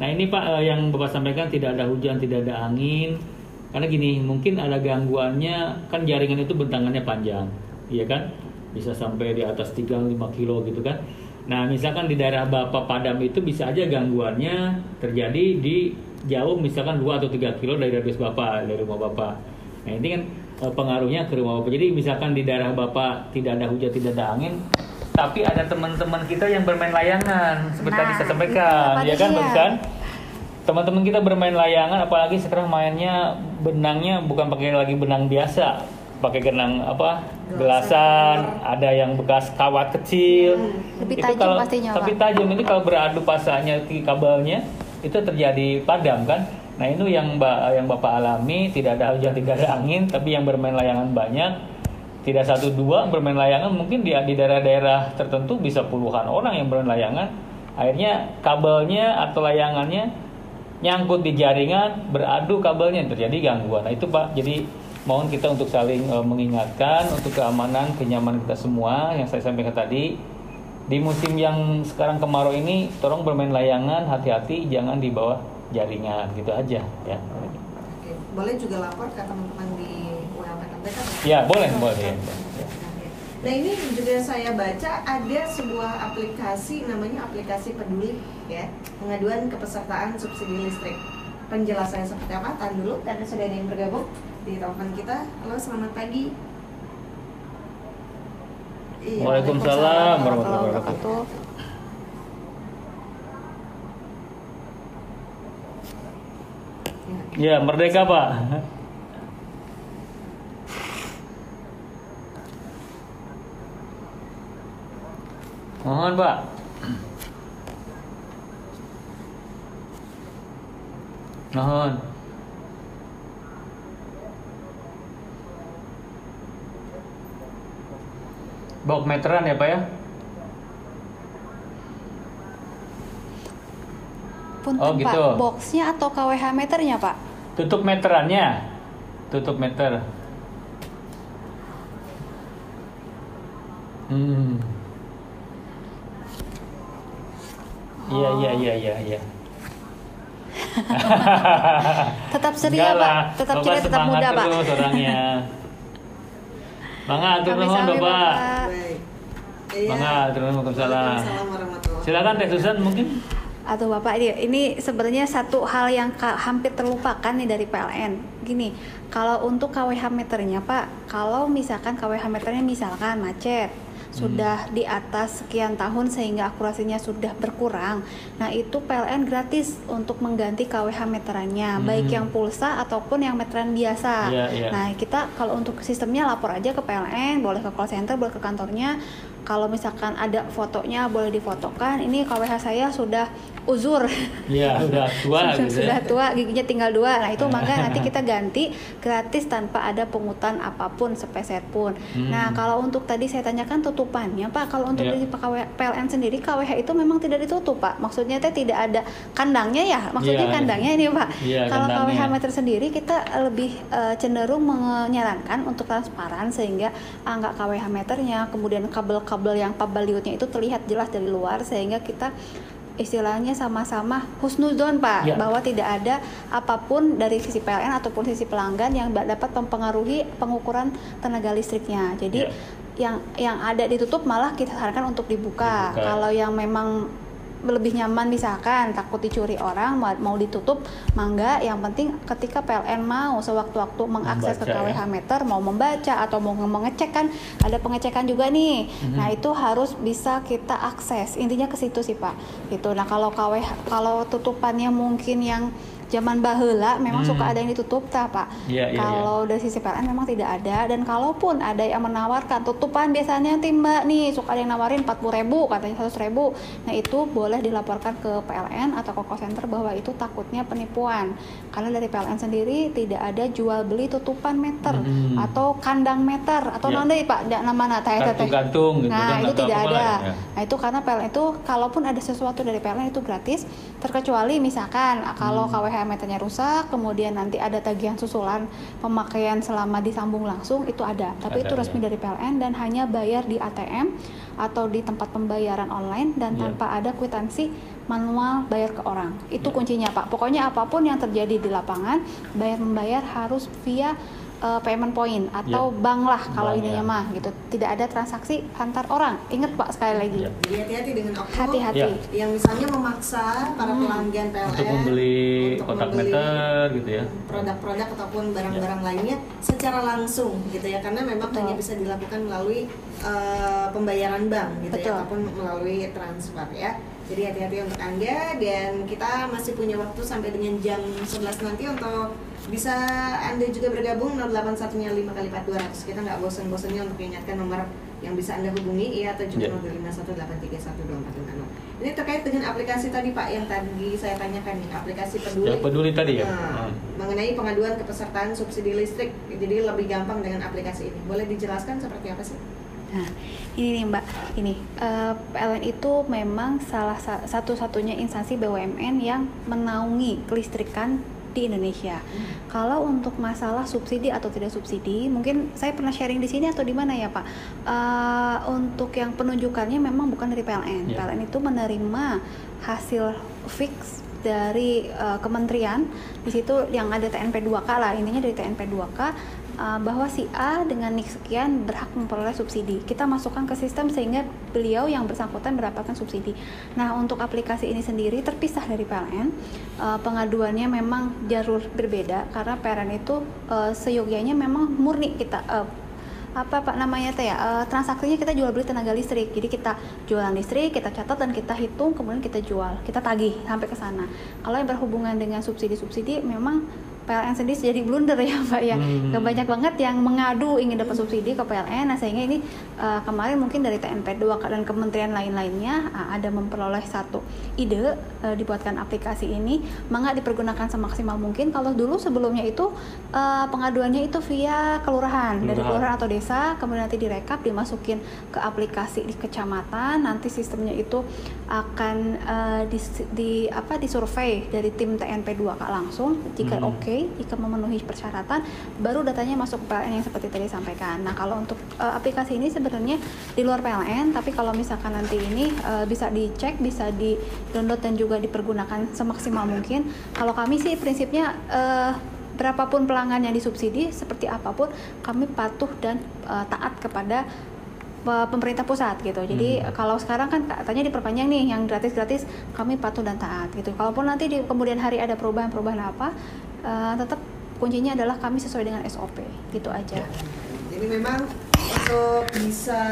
Nah ini Pak uh, yang Bapak sampaikan tidak ada hujan, tidak ada angin, karena gini, mungkin ada gangguannya, kan jaringan itu bentangannya panjang, iya kan? Bisa sampai di atas 3-5 kilo gitu kan. Nah, misalkan di daerah Bapak Padam itu bisa aja gangguannya terjadi di jauh misalkan 2 atau 3 kilo dari radius Bapak, dari rumah Bapak. Nah, ini kan eh, pengaruhnya ke rumah Bapak. Jadi misalkan di daerah Bapak tidak ada hujan, tidak ada angin, tapi ada teman-teman kita yang bermain layangan. Seperti nah, tadi saya sampaikan, ya kan, Bapak teman-teman kita bermain layangan apalagi sekarang mainnya benangnya bukan pakai lagi benang biasa pakai benang apa gelasan ada yang bekas kawat kecil. Lebih Itu tajam kalau, pastinya, tapi tajam. Ini kalau beradu pasanya di kabelnya itu terjadi padam kan nah itu yang mbak yang bapak alami tidak ada hujan tidak ada angin tapi yang bermain layangan banyak. Tidak satu dua bermain layangan mungkin di di daerah-daerah tertentu bisa puluhan orang yang bermain layangan. Akhirnya kabelnya atau layangannya nyangkut di jaringan beradu kabelnya terjadi gangguan. Nah itu pak jadi mohon kita untuk saling eh, mengingatkan untuk keamanan kenyamanan kita semua yang saya sampaikan tadi. Di musim yang sekarang kemarau ini tolong bermain layangan hati-hati jangan di bawah jaringan gitu aja ya Oke, boleh juga lapor ke teman-teman di ULP terdekat. ya boleh boleh ya. Nah ini juga saya baca ada sebuah aplikasi namanya aplikasi peduli ya pengaduan kepesertaan subsidi listrik. Penjelasannya seperti apa? Tahan dulu karena sudah ada yang bergabung di telepon kita. Halo selamat pagi. Iya, Waalaikumsalam Warahmatullahi wabarakatuh. Ya. merdeka pak mohon pak mohon Bok meteran ya pak ya? Punten Oh, gitu. Pak, boxnya atau KWH meternya Pak? Tutup meterannya. Tutup meter. Hmm. Iya iya iya iya iya. (laughs) Tetap ceria Pak, tetap ceria, tetap semangat muda Pak. terus orangnya. Mangga, atur nuhun Sami-sami, Bapak. Iya. Mangga, atur nuhun Waalaikumsalam. Silakan Teh Susan mungkin. Atau Bapak ini, ini sebenarnya satu hal yang hampir terlupakan nih dari PLN. Gini, kalau untuk KWH meternya Pak, kalau misalkan KWH meternya misalkan macet, sudah di atas sekian tahun sehingga akurasinya sudah berkurang. Nah, itu PLN gratis untuk mengganti KWH meterannya, Hmm. baik yang pulsa ataupun yang meteran biasa. Iya, iya. Nah, kita kalau untuk sistemnya lapor aja ke PLN, boleh ke call center, boleh ke kantornya. Kalau misalkan ada fotonya boleh difotokan. Ini KWH saya sudah uzur. Iya, (laughs) udah tua sudah, gitu sudah ya. tua, giginya tinggal dua. Nah, itu maka (laughs) nanti kita ganti gratis tanpa ada pungutan apa pun sepeser pun. Hmm. Nah, kalau untuk tadi saya tanyakan tutupannya, Pak. Kalau untuk dari KW- PLN sendiri KWH itu memang tidak ditutup, Pak. Maksudnya teh tidak ada kandangnya ya. Maksudnya Iya. kandangnya ini, Pak. Iya, kalau kandangnya. KWH meter sendiri kita lebih eh, cenderung menyarankan untuk transparan sehingga angka KWH meternya, kemudian kabel-kabel yang pabaliutnya itu terlihat jelas dari luar sehingga kita istilahnya sama-sama husnuzon Pak Ya. bahwa tidak ada apa pun dari sisi PLN ataupun sisi pelanggan yang dapat mempengaruhi pengukuran tenaga listriknya. Jadi Ya. yang yang ada ditutup malah kita sarankan untuk dibuka. Dibuka. Kalau yang memang lebih nyaman misalkan takut dicuri orang mau, mau ditutup mangga yang penting ketika PLN mau sewaktu-waktu mengakses ke Membaca, KWH ya. meter mau membaca atau mau mengecek kan ada pengecekan juga nih Mhm. nah itu harus bisa kita akses intinya ke situ sih pak gitu nah kalau KWH kalau tutupannya mungkin yang zaman baheula memang Hmm. suka ada yang ditutup tak pak iya, kalau dari sisi PLN memang tidak ada dan kalaupun ada yang menawarkan tutupan biasanya nanti mbak nih suka ada yang nawarin 40.000 ribu katanya 100.000 ribu nah itu boleh dilaporkan ke PLN atau ke call center bahwa itu takutnya penipuan karena dari PLN sendiri tidak ada jual beli tutupan meter Hmm. atau kandang meter atau Ya. nanti pak tidak nama teh teh. Gantung-gantung gitu Nah kan, itu tidak ada. ya. Nah itu karena PLN itu kalaupun ada sesuatu dari PLN itu gratis, terkecuali misalkan kalau Hmm. KWH meternya rusak, kemudian nanti ada tagihan susulan pemakaian selama disambung langsung itu ada. Tapi Ada, itu resmi ya. dari PLN dan hanya bayar di ATM atau di tempat pembayaran online dan Ya. tanpa ada kwitansi manual bayar ke orang. Itu Ya. kuncinya Pak. Pokoknya apa pun yang terjadi di lapangan, bayar membayar harus via uh, payment point atau Ya. bank lah kalau Bank, ininya ya. mah gitu. Tidak ada transaksi antar orang. Ingat Pak sekali lagi. Ya. Jadi hati-hati dengan oknum Hati-hati. Ya. yang misalnya memaksa para Hmm. pelanggan PLN Untuk membeli untuk kotak membeli meter gitu ya. produk-produk ataupun barang-barang lainnya secara langsung gitu ya karena memang Betul. hanya bisa dilakukan melalui uh, pembayaran bank gitu Betul. ya ataupun melalui transfer ya. Jadi hati-hati untuk Anda dan kita masih punya waktu sampai dengan jam 11 nanti untuk bisa Anda juga bergabung 081 nya 5 kali 4 200. Kita nggak bosan-bosannya untuk mengingatkan nomor yang bisa Anda hubungi ya atau juga Ya. 0251831240. Ini terkait dengan aplikasi tadi Pak yang tadi saya tanyakan nih, aplikasi peduli. Yang peduli tadi ya. Nah, Hmm. mengenai pengaduan kepesertaan subsidi listrik jadi lebih gampang dengan aplikasi ini boleh dijelaskan seperti apa sih Nah, ini nih Mbak, ini eh, PLN itu memang salah sa- satu-satunya instansi BUMN yang menaungi kelistrikan di Indonesia. Kalau untuk masalah subsidi atau tidak subsidi, mungkin saya pernah sharing di sini atau di mana ya Pak? Eh, untuk yang penunjukannya memang bukan dari PLN. Ya. PLN itu menerima hasil fix dari eh, kementerian. Di situ yang ada TNP 2K lah, intinya dari TNP 2K uh, bahwa si A dengan nik sekian berhak memperoleh subsidi. Kita masukkan ke sistem sehingga beliau yang bersangkutan mendapatkan subsidi. Nah, untuk aplikasi ini sendiri terpisah dari PLN. Uh, pengaduannya memang jalur berbeda karena PLN itu uh, seyogianya memang murni kita uh, apa pak namanya teh ya eh, transaksinya kita jual beli tenaga listrik jadi kita jualan listrik kita catat dan kita hitung kemudian kita jual kita tagih sampai ke sana kalau yang berhubungan dengan subsidi subsidi memang PLN sendiri jadi blunder ya Mbak ya. Hmm. Banyak banget yang mengadu ingin dapat subsidi ke PLN. Nah, sehingga ini uh, kemarin mungkin dari TNP 2 dan kementerian lain-lainnya uh, ada memperoleh satu ide uh, dibuatkan aplikasi ini mangga dipergunakan semaksimal mungkin. Kalau dulu sebelumnya itu uh, pengaduannya itu via kelurahan, dari Kelurahan. atau desa, kemudian nanti direkap dimasukin ke aplikasi di kecamatan, nanti sistemnya itu akan uh, di, di apa disurvei dari tim TNP 2 Kak langsung jika Hmm. oke jika memenuhi persyaratan baru datanya masuk ke PLN yang seperti tadi sampaikan. Nah, kalau untuk uh, aplikasi ini sebenarnya di luar PLN, tapi kalau misalkan nanti ini uh, bisa dicek, bisa di-download dan juga dipergunakan semaksimal mungkin. Kalau kami sih prinsipnya uh, berapapun pelanggan yang disubsidi seperti apa pun kami patuh dan uh, taat kepada pemerintah pusat gitu. Jadi Hmm. kalau sekarang kan katanya diperpanjang nih yang gratis-gratis kami patuh dan taat gitu. Kalaupun nanti di kemudian hari ada perubahan-perubahan apa, uh, tetap kuncinya adalah kami sesuai dengan SOP gitu aja. jadi memang untuk bisa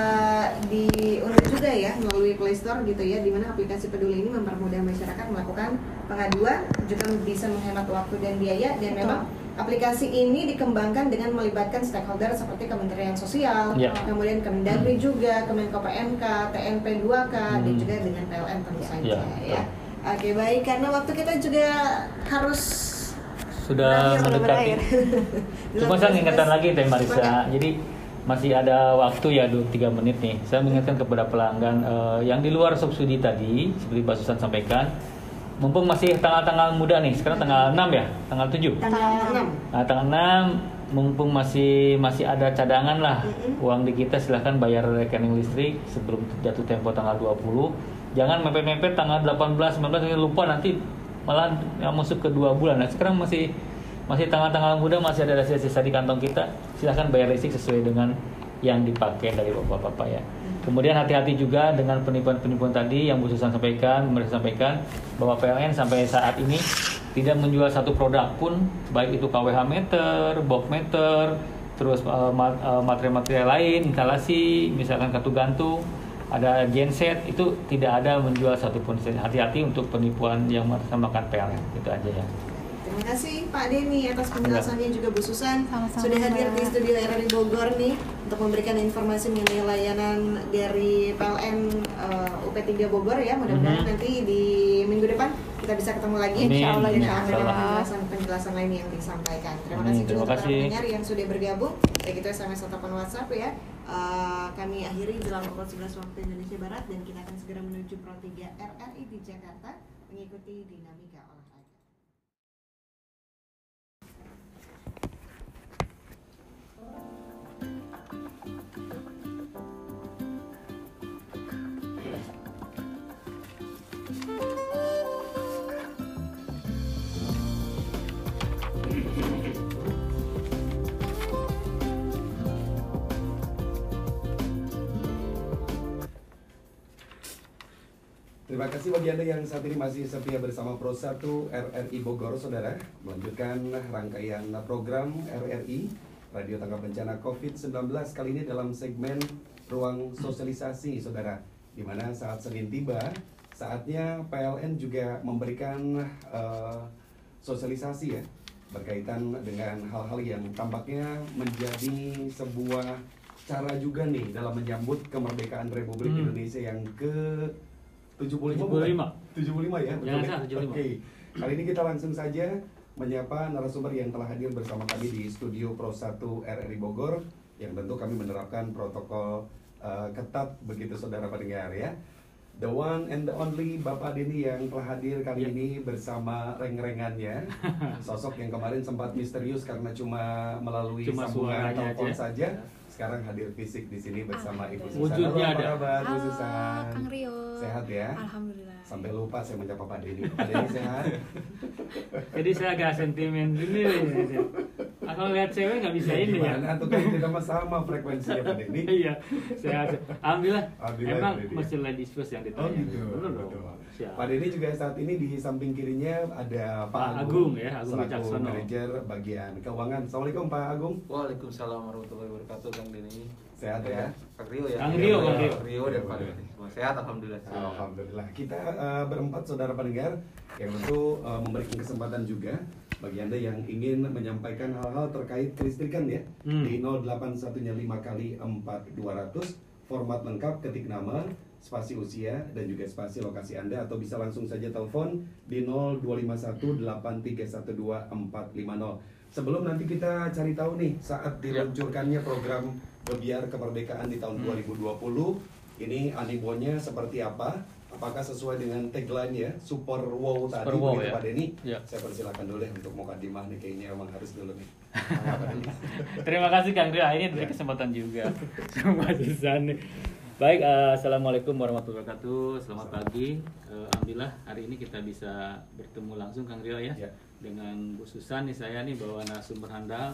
diunduh juga ya melalui Play Store gitu ya di mana aplikasi peduli ini mempermudah masyarakat melakukan pengaduan juga bisa menghemat waktu dan biaya dan Betul. memang aplikasi ini dikembangkan dengan melibatkan stakeholder seperti Kementerian Sosial, Ya. kemudian Kemendagri juga, Kemenko PMK, TNP 2K dan Hmm. juga dengan PLN tentu saja Ya, ya. Oke baik karena waktu kita juga harus Sudah mendekati. Cuma saya mengingatkan lagi Teh Marisa. Jadi masih ada waktu ya 2-3 menit nih. Saya mengingatkan kepada pelanggan eh, yang di luar subsidi tadi seperti Pak Susan sampaikan. Mumpung masih tanggal-tanggal muda nih. Sekarang tanggal 6 ya, tanggal 7. tanggal 6 Nah, tanggal 6 mumpung masih masih ada cadangan lah Mm-mm. uang di kita silahkan bayar rekening listrik sebelum jatuh tempo tanggal 20 jangan mepet-mepet tanggal 18 19 ini lupa nanti malah ya, masuk ke dua bulan nah sekarang masih masih tanggal-tanggal muda masih ada sisa-sisa di kantong kita silahkan bayar listrik sesuai dengan yang dipakai dari bapak-bapak ya kemudian hati-hati juga dengan penipuan-penipuan tadi yang Bu Susan sampaikan mereka sampaikan bahwa PLN sampai saat ini tidak menjual satu produk pun baik itu KWH meter, box meter, terus eh, eh, material-material lain, instalasi, misalkan kartu gantung, ada genset itu tidak ada menjual satupun. Hati-hati untuk penipuan yang mengatasnamakan PLN itu aja ya. Terima kasih Pak Denny atas penjelasannya juga Bu Susan Sama-sama, sudah hadir di studio RRI Bogor nih untuk memberikan informasi mengenai layanan dari PLN uh, UP3 Bogor ya. Mudah-mudahan Mhm. nanti di minggu depan kita bisa ketemu lagi Amin. Insya Allah, dengan penjelasan-penjelasan lain yang disampaikan. Terima Amin. kasih juga untuk para pendengar yang sudah bergabung baik itu SMS ataupun WhatsApp ya. Uh, kami akhiri jelang pukul 11 waktu Indonesia Barat dan kita akan segera menuju Pro 3 RRI di Jakarta mengikuti dinamika Terima kasih bagi Anda yang saat ini masih setia bersama Pro 1 RRI Bogor, Saudara. Melanjutkan rangkaian program RRI, Radio Tanggap Bencana COVID-19 kali ini dalam segmen Ruang Sosialisasi, Saudara. Di mana saat Senin tiba, saatnya PLN juga memberikan eh, sosialisasi ya berkaitan dengan hal-hal yang tampaknya menjadi sebuah cara juga nih dalam menyambut kemerdekaan Republik Hmm. Indonesia yang ke 75 75. bukan? 75 ya betul ya? 75. Oke. Kali ini kita langsung saja menyapa narasumber yang telah hadir bersama kami di studio Pro 1 RRI Bogor yang tentu kami menerapkan protokol uh, ketat begitu saudara pendengar ya. The one and the only Bapak Denny yang telah hadir kali Ya. ini bersama reng-rengannya (laughs) Sosok yang kemarin sempat misterius karena cuma melalui Cuma sambungan telepon aja. saja Sekarang hadir fisik di sini bersama Ibu Susan Wujudnya Halo, apa ada. kabar Bu Halo, Susan? Kang Rio. Sehat ya? Alhamdulillah. Sampai lupa saya menyapa Pak Denny Pak Denny (laughs) sehat? Jadi saya agak sentimen gini. Ah, Kalau lihat cewek nggak bisa ini ya. Gimana tuh kan kita sama frekuensinya Pak Denny (laughs) Iya, sehat. Alhamdulillah. Alhamdulillah, Emang mesti ladies first yang ditanya. Oh gitu. Dong. betul. Siap. Pak Denny juga saat ini di samping kirinya ada Pak, Pak Agung ya, Agung selaku Wicaksono. manajer bagian keuangan. Assalamualaikum Pak Agung. Waalaikumsalam warahmatullahi wabarakatuh Kang Denny. Sehat ya? Kang Rio ya. Kang Rio, Kang Rio. Rio dan Pak. Semua sehat alhamdulillah. Alhamdulillah. Kita eh, berempat saudara pendengar yang tentu eh, memberikan kesempatan juga bagi Anda yang ingin menyampaikan hal-hal terkait kelistrikan ya Hmm. di 0815 kali 4200 format lengkap ketik nama spasi usia dan juga spasi lokasi Anda atau bisa langsung saja telepon di 02518312 Sebelum nanti kita cari tahu nih saat diluncurkannya program Bebiar Kemerdekaan di tahun 2020 ini animonya seperti apa? Apakah sesuai dengan tagline ya Super Wow tadi Super wow, begitu ya. Pak Denny? Ya. Saya persilakan dulu deh untuk Mukadimah nih kayaknya emang harus dulu nih. (laughs) Terima kasih Kang Ria, ini dari Ya. kesempatan juga. (laughs) Sama Susan nih. Baik, eh, assalamualaikum warahmatullahi wabarakatuh. Selamat pagi. Eh, Alhamdulillah hari ini kita bisa bertemu langsung Kang Rio ya, Ya. dengan Bu Susan nih saya nih bawa narasumber handal.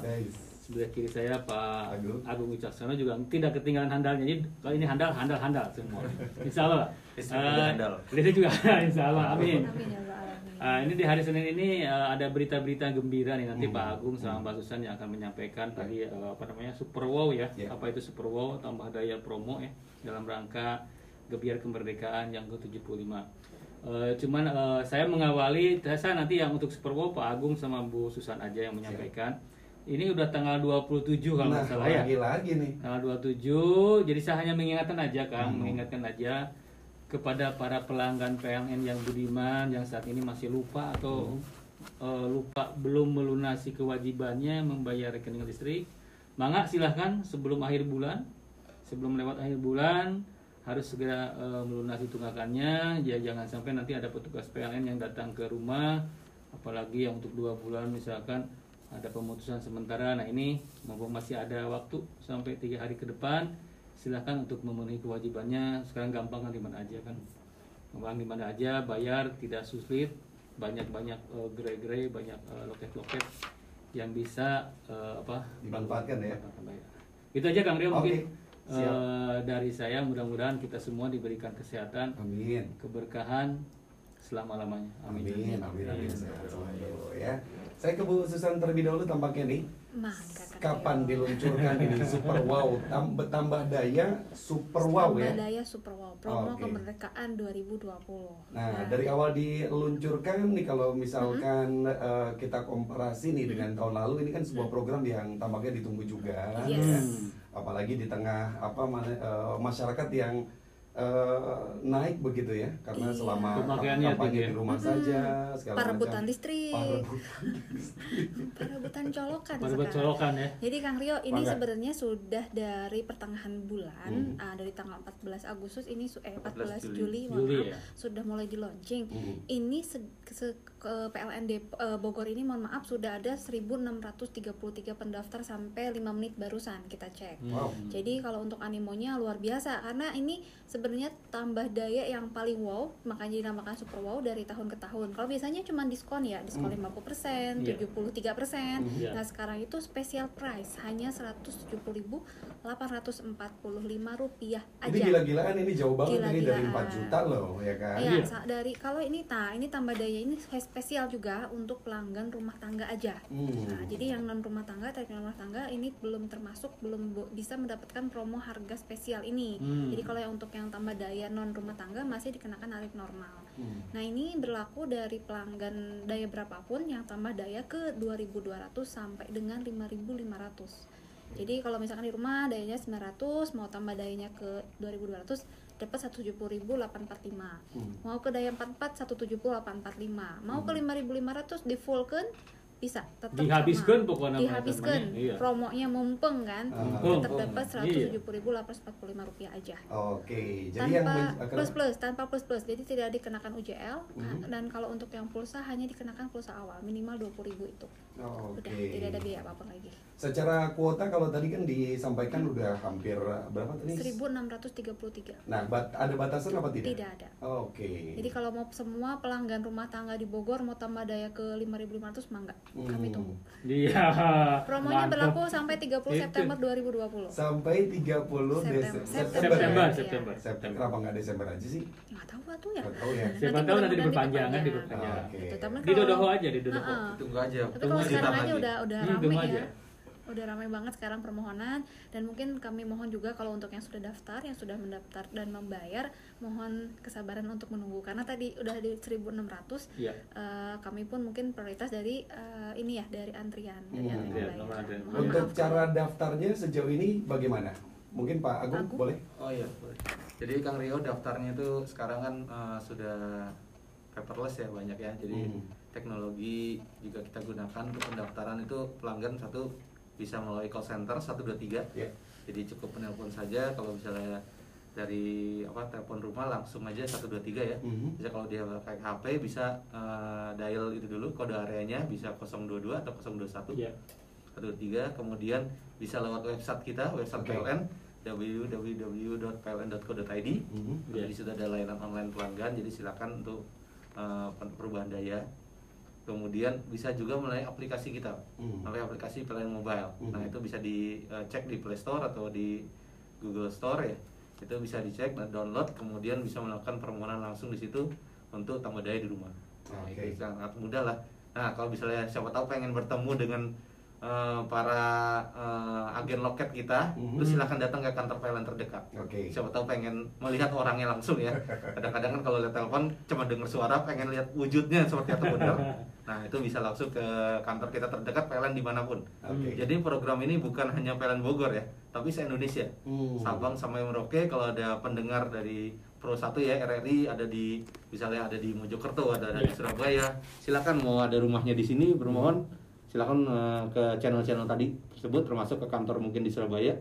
Sebelah kiri saya Pak Agung. Agung, Wicaksono juga tidak ketinggalan handalnya. Jadi kalau ini handal, handal, handal semua. (laughs) Insya Allah. Juga handal. Juga (laughs) Insya Allah. Amin. Amin ya Allah. Ah, ini di hari Senin ini eh, ada berita-berita gembira nih nanti Hmm. Pak Agung sama Mbak Susan yang akan menyampaikan tadi eh, apa namanya Super Wow ya. Ya. Apa itu Super Wow tambah daya promo ya dalam rangka Gebiar Kemerdekaan yang ke-75. Eh, cuman eh, saya mengawali saya nanti yang untuk Super Wow Pak Agung sama Bu Susan aja yang menyampaikan. Ini udah tanggal 27 kalau Nah, nggak salah ya. lagi-lagi nih. Tanggal 27, jadi saya hanya mengingatkan aja Kang, Hmm. mengingatkan aja kepada para pelanggan PLN yang budiman yang saat ini masih lupa atau eh, lupa belum melunasi kewajibannya membayar rekening listrik. Mangga silahkan sebelum akhir bulan, sebelum lewat akhir bulan harus segera eh, melunasi tunggakannya. Ya jangan sampai nanti ada petugas PLN yang datang ke rumah, apalagi yang untuk dua bulan misalkan ada pemutusan sementara. Nah ini mumpung masih ada waktu sampai tiga hari ke depan, silahkan untuk memenuhi kewajibannya. Sekarang gampang kan di mana aja kan, gampang di mana aja, bayar tidak sulit, banyak-banyak eh, gerai-gerai, banyak eh, loket-loket yang bisa eh, apa Dimanfaatkan ya. bayar. Itu aja Kang Rio mungkin Oke, siap. eh, dari saya mudah-mudahan kita semua diberikan kesehatan, Amin. keberkahan selama-lamanya. Amin, amin, amin. Sehat selalu ya. Saya ke Bu Susan terlebih dahulu tampaknya nih. Kakak Kapan diluncurkan ini (laughs) Super Wow Tam- tambah daya Super Wow ya. Tambah daya Super Wow Promo Oke. Kemerdekaan 2020. Nah, dari awal diluncurkan nih kalau misalkan eh, kita komparasi nih dengan tahun lalu ini kan sebuah program yang tampaknya ditunggu juga. Yes. ya. Apalagi di tengah apa eh, masyarakat yang eh, naik begitu ya karena Iya. selama Pemakaiannya kampanye tinggi ya. di rumah saja segala Perebutan macam. listrik. Perebutan. Perebutan colokan sekarang. colokan ya. Jadi Kang Rio ini Bangga. sebenarnya sudah dari pertengahan bulan Hmm. ah, dari tanggal 14 Agustus ini eh 14 14 Juli, Juli. mohon Juli maaf, ya. sudah mulai di launching. Hmm. Ini se- se- ke PLN Dep- eh, Bogor ini mohon maaf sudah ada 1633 pendaftar sampai 5 menit barusan kita cek. Wow. Jadi kalau untuk animonya luar biasa karena ini sebenarnya tambah daya yang paling wow, makanya dinamakan super wow dari tahun ke tahun. Kalau biasanya cuma diskon ya, diskon 50%, Iya. 73%. Iya. Nah, sekarang itu special price hanya 170.845 rupiah aja. Ini gila-gilaan ini jauh banget ini dari Gila-gilaan. 4 juta loh ya kan. Iya, sa- dari kalau ini nah ini tambah daya ini spesial juga untuk pelanggan rumah tangga aja. Hmm. Nah, jadi yang non rumah tangga, tarik rumah tangga ini belum termasuk belum bisa mendapatkan promo harga spesial ini. Hmm. Jadi kalau yang untuk yang tambah daya non rumah tangga masih dikenakan tarif normal. Hmm. Nah, ini berlaku dari pelanggan daya berapapun yang tambah daya ke 2200 sampai dengan 5500. Jadi kalau misalkan di rumah dayanya 900, mau tambah dayanya ke 2200 dapat 170.845. Hmm. Mau ke daya 44 170.845. Mau ke 5500 di fullkan bisa tetap Dihabiskan sama. pokoknya mah dihabiskan iya. promonya mumpeng kan Ah. tetap Mumpeng, dapat iya. 170.845 rupiah aja Oke, jadi yang tanpa men- akan- plus plus tanpa plus plus jadi tidak dikenakan UJL Mhm. dan kalau untuk yang pulsa hanya dikenakan pulsa awal minimal 20.000 itu Oh, Oke. udah tidak ada biaya apa apa lagi Secara kuota kalau tadi kan disampaikan udah hampir berapa tadi? 1633 Nah, bat- ada batasan apa tidak? tidak ada Oke. jadi kalau mau semua pelanggan rumah tangga di Bogor mau tambah daya ke 5.500 mangga kami Hmm. tunggu Iya. promonya mantap. berlaku sampai 30 Itu. September 2020 Sampai 30 Desember. September. September, Iya. September. September. Kenapa nggak Desember aja sih? nggak tahu tuh ya Nggak tahu ya. Siapa tahu nanti diperpanjangan, diperpanjang. diperpanjang. Oke. Tapi Di Dodoho aja, di Dodoho. Tunggu aja. Tapi Tunggu kalau sekarang aja lagi. udah udah Hmm, ramai ya. Udah ramai banget sekarang permohonan dan mungkin kami mohon juga kalau untuk yang sudah daftar, yang sudah mendaftar dan membayar, mohon kesabaran untuk menunggu karena tadi udah di 1600 Iya. eh, kami pun mungkin prioritas dari eh, ini ya dari antrian dari Hmm, antrian iya, bayar. nomor antrian. Mohon Untuk maaf. cara daftarnya sejauh ini bagaimana? Mungkin Pak Agung, Agung? boleh? Oh iya, boleh. Jadi Kang Rio daftarnya itu sekarang kan eh, sudah paperless ya banyak ya. Jadi Hmm. teknologi juga kita gunakan untuk pendaftaran itu pelanggan satu bisa melalui call center 123. Ya. Jadi cukup menelpon saja kalau misalnya dari apa telepon rumah langsung aja 123 ya. Mhm. Bisa kalau dia pakai HP bisa eh, dial itu dulu kode areanya bisa 022 atau 021. Iya. 123 kemudian bisa lewat website kita website Oke. PLN www.pln.co.id Mhm. Iya. jadi sudah ada layanan online pelanggan jadi silakan untuk uh, perubahan daya kemudian bisa juga melalui aplikasi kita Hmm. melalui aplikasi PLN Mobile Hmm. nah itu bisa dicek di Play Store atau di Google Store ya itu bisa dicek dan download kemudian bisa melakukan permohonan langsung di situ untuk tambah daya di rumah nah, Oke. itu sangat mudah lah nah kalau misalnya siapa tahu pengen bertemu dengan eh, para eh, agen loket kita, Mhm. itu silahkan datang ke kantor PLN terdekat. Oke. Siapa tahu pengen melihat orangnya langsung ya. (laughs) Kadang-kadang kan kalau lihat telepon cuma dengar suara, pengen lihat wujudnya seperti apa benar. (laughs) Nah itu bisa langsung ke kantor kita terdekat PLN di mana pun. Oke. Jadi program ini bukan hanya PLN Bogor ya, tapi se Indonesia. Hmm. Sabang sampai Merauke kalau ada pendengar dari Pro 1 ya RRI ada di misalnya ada di Mojokerto ada, ada di Iya. Surabaya silakan mau ada rumahnya di sini bermohon silakan eh, ke channel-channel tadi tersebut termasuk ke kantor mungkin di Surabaya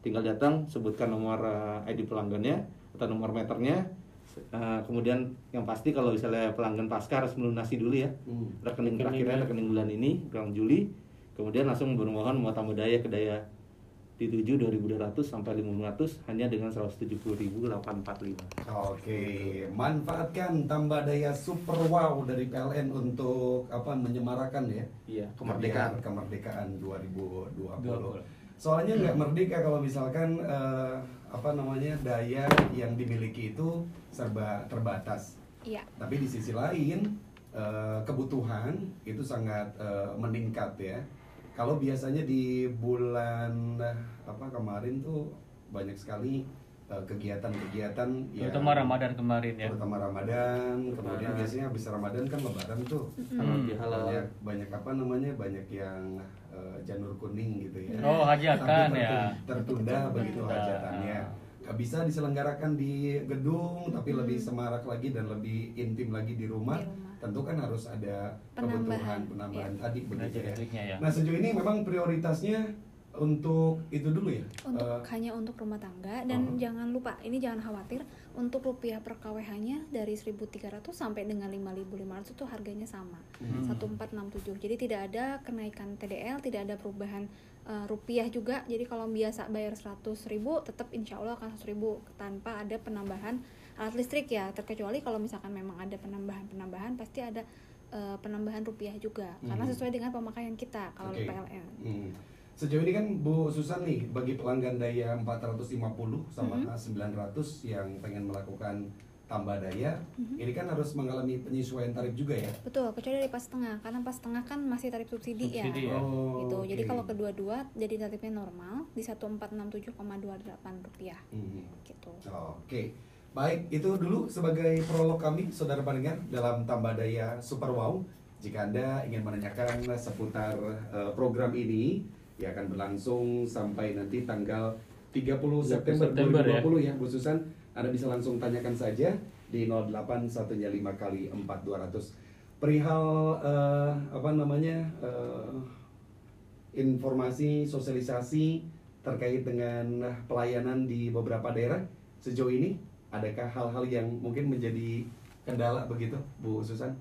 tinggal datang sebutkan nomor eh, ID pelanggannya atau nomor meternya Eh, kemudian yang pasti kalau misalnya pelanggan pasca harus melunasi dulu ya Hmm. rekening Rekening terakhirnya ya. rekening bulan ini bulan Juli kemudian langsung bermohon mau tambah daya ke daya di 7 2200 sampai 5500 hanya dengan 170.845 Oke, manfaatkan tambah daya super wow dari PLN untuk apa menyemarakan ya iya kemerdekaan kemerdekaan 2020. 20. Soalnya nggak merdeka kalau misalkan eh, apa namanya daya yang dimiliki itu serba terbatas. Iya. Tapi di sisi lain eh, kebutuhan itu sangat eh, meningkat ya. Kalau biasanya di bulan apa kemarin tuh banyak sekali eh, kegiatan-kegiatan yang Terutama Ramadan kemarin ya. terutama Ramadan, kemudian biasanya habis Ramadan kan Lebaran tuh halal Hmm. banyak banyak apa namanya banyak yang eh, janur kuning gitu ya. Oh, hajatan Tapi ya. tertu- Tertunda begitu Tertunda. hajatannya. Bisa diselenggarakan di gedung, tapi Hmm. lebih semarak lagi dan lebih intim lagi di rumah. Di rumah. Tentu kan harus ada Penambahan, kebutuhan penambahan iya. tadi begitu ya. Ya. Nah sejauh ini memang prioritasnya untuk itu dulu ya. untuk Eh, hanya untuk rumah tangga dan Oh. jangan lupa ini jangan khawatir untuk rupiah per KWH-nya dari 1.300 sampai dengan 5.500 itu harganya sama Hmm. 1467 jadi tidak ada kenaikan TDL tidak ada perubahan eh, rupiah juga jadi kalau biasa bayar 100.000 ribu tetap insya Allah akan 100.000 ribu tanpa ada penambahan alat listrik ya terkecuali kalau misalkan memang ada penambahan penambahan pasti ada eh, penambahan rupiah juga karena Mhm. sesuai dengan pemakaian kita kalau Oke. PLN Hmm. Sejauh ini kan Bu Susan nih bagi pelanggan daya 450 sama Mhm. 900 yang pengen melakukan tambah daya, Mhm. ini kan harus mengalami penyesuaian tarif juga ya. betul kecuali dari pas setengah karena pas setengah kan masih tarif subsidi, Subsidi ya ya. Oh, gitu jadi oke. kalau kedua-dua jadi tarifnya normal di 1467,28 rupiah Hmm. gitu Oke, baik itu dulu sebagai prolog kami, saudara pendengar dalam tambah daya Super Wow. Jika anda ingin menanyakan seputar eh, program ini, ya akan berlangsung sampai nanti tanggal 30 September, September, 2020 ya. Bu Susan. Anda bisa langsung tanyakan saja di 08115 kali 4200 perihal eh, apa namanya eh, informasi sosialisasi terkait dengan pelayanan di beberapa daerah sejauh ini adakah hal-hal yang mungkin menjadi kendala begitu Bu Susan?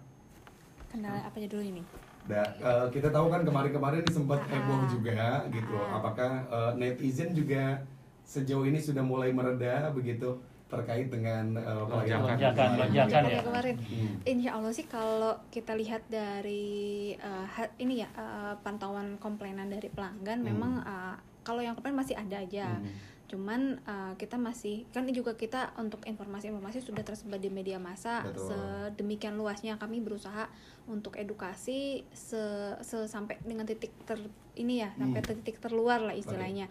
kendala apa dulu ini Da, eh, kita tahu kan kemarin-kemarin sempat Ah. heboh juga gitu. Ah. Apakah eh, netizen juga sejauh ini sudah mulai mereda begitu terkait dengan pelayanan Lonjakan, lonjakan ya. kemarin Hmm. Insya Allah sih kalau kita lihat dari ha- ini ya eh, pantauan komplainan dari pelanggan Hmm. memang eh, kalau yang komplain masih ada aja. Hmm. Cuman eh, kita masih kan ini juga kita untuk informasi-informasi sudah tersebar di media massa Betul. sedemikian luasnya kami berusaha untuk edukasi se, se- sampai dengan titik ter ini ya sampai Hmm. titik terluar lah istilahnya.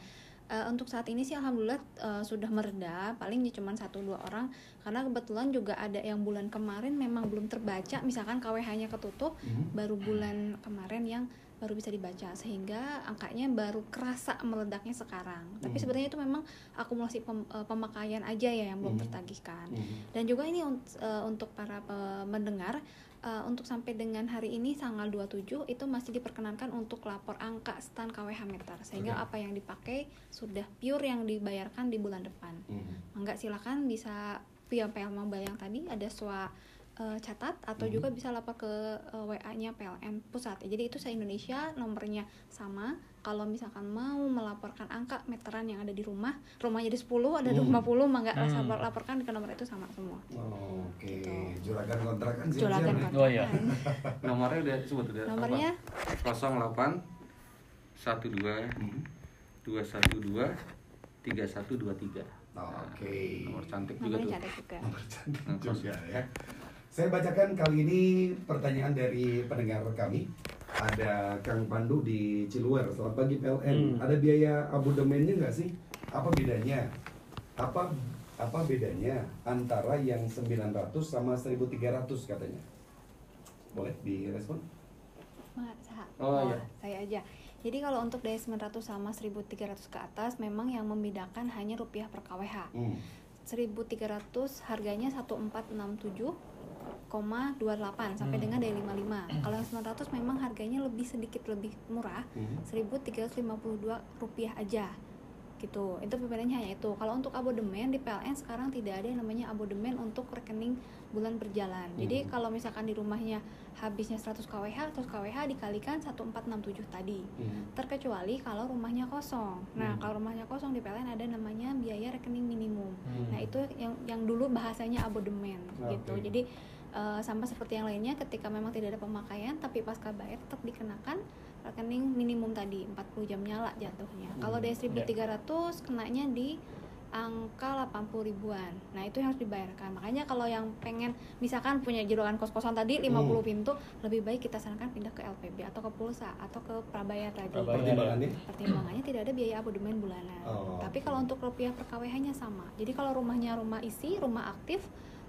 Eh, untuk saat ini sih alhamdulillah eh, sudah mereda paling cuma satu dua orang karena kebetulan juga ada yang bulan kemarin memang belum terbaca misalkan KWH-nya ketutup Hmm. baru bulan kemarin yang baru bisa dibaca sehingga angkanya baru kerasa meledaknya sekarang tapi Hmm. sebenarnya itu memang akumulasi pem- eh, pemakaian aja ya yang belum Hmm. tertagihkan Hmm. dan juga ini eh, untuk para mendengar eh, untuk sampai dengan hari ini tanggal 27 itu masih diperkenankan untuk lapor angka stand KWH meter sehingga Oke. apa yang dipakai sudah pure yang dibayarkan di bulan depan Hmm. enggak silakan bisa via PL Mobile yang tadi ada SWA eh, catat atau Mhm. juga bisa lapor ke eh, WA-nya PLN pusat. Jadi itu se Indonesia nomornya sama. Kalau misalkan mau melaporkan angka meteran yang ada di rumah, rumahnya di 10 ada di Hmm. 50 maka Hmm. sabar laporkan ke nomor itu sama semua. Oh, Oke, Gitu. juragan kontrakan siap-siap Juragan nih. Oh, iya. (laughs) Nomornya udah sebut udah. Nomornya 08 12 Hmm. 212 3123. Oke. Nomor cantik juga tuh. cantik juga. (laughs) Nomor cantik Hmm, juga ya. Saya bacakan kali ini pertanyaan dari pendengar kami. Ada Kang Pandu di Ciluwer. Selamat pagi PLN. Hmm. Ada biaya abodemennya nggak sih? Apa bedanya? Apa apa bedanya antara yang 900 sama 1300 katanya? Boleh direspon? Sa- Oh, iya. saya aja. Jadi kalau untuk dari 900 sama 1300 ke atas memang yang membedakan hanya rupiah per KWH. Hmm. 1300 harganya 1467,28 sampai Hmm. dengan dari 55. Kalau yang 900 memang harganya lebih sedikit lebih murah, Hmm. 1352 rupiah aja. Gitu. Itu perbedaannya hanya itu. Kalau untuk abodemen di PLN sekarang tidak ada yang namanya abodemen untuk rekening bulan berjalan. Jadi Hmm. kalau misalkan di rumahnya habisnya 100 kWh, 100 kWh dikalikan 1467 tadi Hmm. terkecuali kalau rumahnya kosong. Nah, Hmm. kalau rumahnya kosong di PLN ada namanya biaya rekening minimum. Hmm. Nah, itu yang yang dulu bahasanya abodemen gitu. Oke. Jadi eh, sama seperti yang lainnya ketika memang tidak ada pemakaian tapi pasca bayar tetap dikenakan rekening minimum tadi 40 jam nyala jatuhnya. Kalau Hmm. dari 1300 kenanya di angka 80 ribuan. Nah, itu yang harus dibayarkan. Makanya kalau yang pengen misalkan punya juragan kos-kosan tadi 50 Hmm. pintu, lebih baik kita sarankan pindah ke LPB atau ke pulsa atau ke prabayar tadi. Prabayar. Pertimbangannya? Pertimbangannya tidak ada biaya abodemen bulanan. Oh, Tapi kalau untuk rupiah per KWH-nya sama. Jadi kalau rumahnya rumah isi, rumah aktif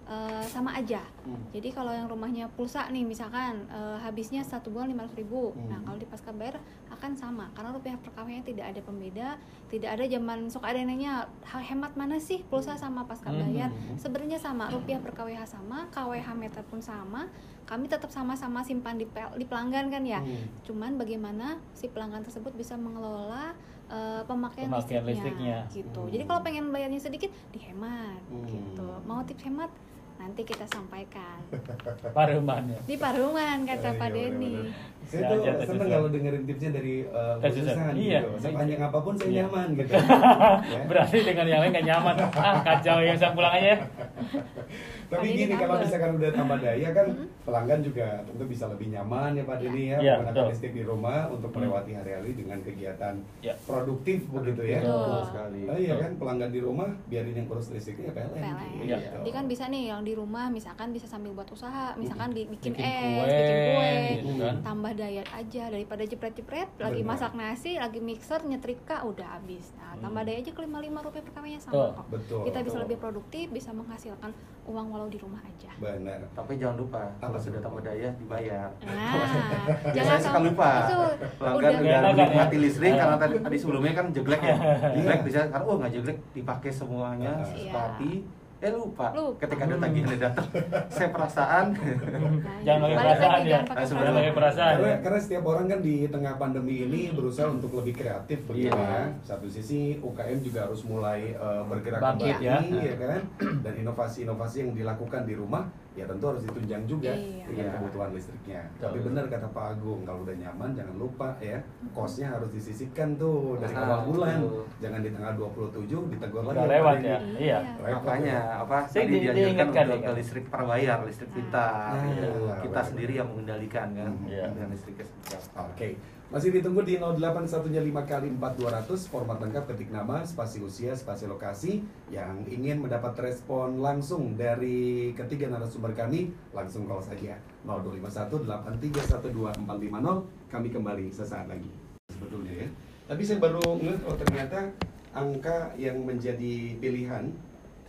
eh, sama aja. Hmm. Jadi kalau yang rumahnya pulsa nih misalkan eh, habisnya satu bulan 500 ribu. Hmm. Nah kalau di pasca bayar akan sama karena rupiah per KWH-nya tidak ada pembeda, tidak ada zaman sok ada nanya "Ha- hemat mana sih pulsa sama pasca Hmm. bayar. Sebenarnya sama rupiah per KWH sama, KWH meter pun sama. Kami tetap sama-sama simpan di, pel- di pelanggan kan ya. Hmm. Cuman bagaimana si pelanggan tersebut bisa mengelola eh, pemakaian, Pemakaian listriknya, listriknya. gitu. Hmm. Jadi kalau pengen bayarnya sedikit dihemat Hmm. gitu. Mau tips hemat nanti kita sampaikan Pareman ya. di Parungan kata Iya, Pak iya, Denny. benar-benar. Saya Ya, tuh seneng kalau dengerin tipsnya dari uh, Eh, Bu Susan. Iya. gitu. Sepanjang apa pun saya Iya. nyaman gitu. (laughs) Ya. Berarti dengan yang lain gak nyaman. Ah, kacau ya, saya pulang aja ya. (laughs) Tapi gini kalau misalkan udah tambah daya kan pelanggan juga tentu bisa lebih nyaman ya Pak Denny ya Iya, menggunakan listrik di rumah untuk melewati hari-hari dengan kegiatan Ya. produktif begitu ya. Betul. sekali. Oh iya kan pelanggan di rumah biarin yang kurus listriknya PLN. PLN. Gitu. Iya. Jadi kan bisa nih yang di rumah misalkan bisa sambil buat usaha, misalkan bikin, Bikin es, kue, bikin kue, gitu kan. tambah diet aja daripada jepret-jepret lagi masak nasi, lagi mixer nyetrika udah habis. Nah, tambah daya aja ke 55 rupiah per kawinnya Betul. sama kok. Betul. Kita bisa betul. lebih produktif, bisa menghasilkan uang walau di rumah aja. Benar. Tapi jangan lupa kalau sudah tambah daya dibayar. (laughs) Nah, Saya suka lupa. Itu Pelanggan udah- udah kan menikmati ya? listrik Ah. karena tadi, tadi sebelumnya kan jeglek ya. Jeglek Iya. bisa karena oh nggak jeglek dipakai semuanya Ah. Iya. Eh lupa. Lupa. Ketika ada tagihannya datang, (laughs) saya perasaan. Jangan pakai balik perasaan lagi, ya. jangan pakai Langsung Jangan pakai perasaan Karena, ya. karena setiap orang kan di tengah pandemi ini berusaha untuk lebih kreatif begitu Iya. ya. Satu sisi UKM juga harus mulai eh, bergerak kembali ya. ya kan. (clears throat) Dan inovasi-inovasi yang dilakukan di rumah ya tentu harus ditunjang juga Iya. dengan Iya. kebutuhan listriknya. Betul. Tapi benar kata Pak Agung, kalau udah nyaman jangan lupa ya, kosnya harus disisipkan tuh dari Ah, awal bulan. betul. Jangan di tanggal 27 ditegur lagi. Udah lewat ya. Iya. Makanya ya. apa Saya tadi di- dianjurkan diingatkan untuk kan. listrik prabayar, listrik kita. Ah, gitu. iya, kita benar. sendiri yang mengendalikan kan Iya. dengan listriknya seperti apa. Oke, masih ditunggu di 0815 kali 4200 format lengkap ketik nama, spasi usia, spasi lokasi. Yang ingin mendapat respon langsung dari ketiga narasumber kami langsung call saja. 0251 8312450 kami kembali sesaat lagi. Sebetulnya ya. Tapi saya baru ngeliat oh ternyata angka yang menjadi pilihan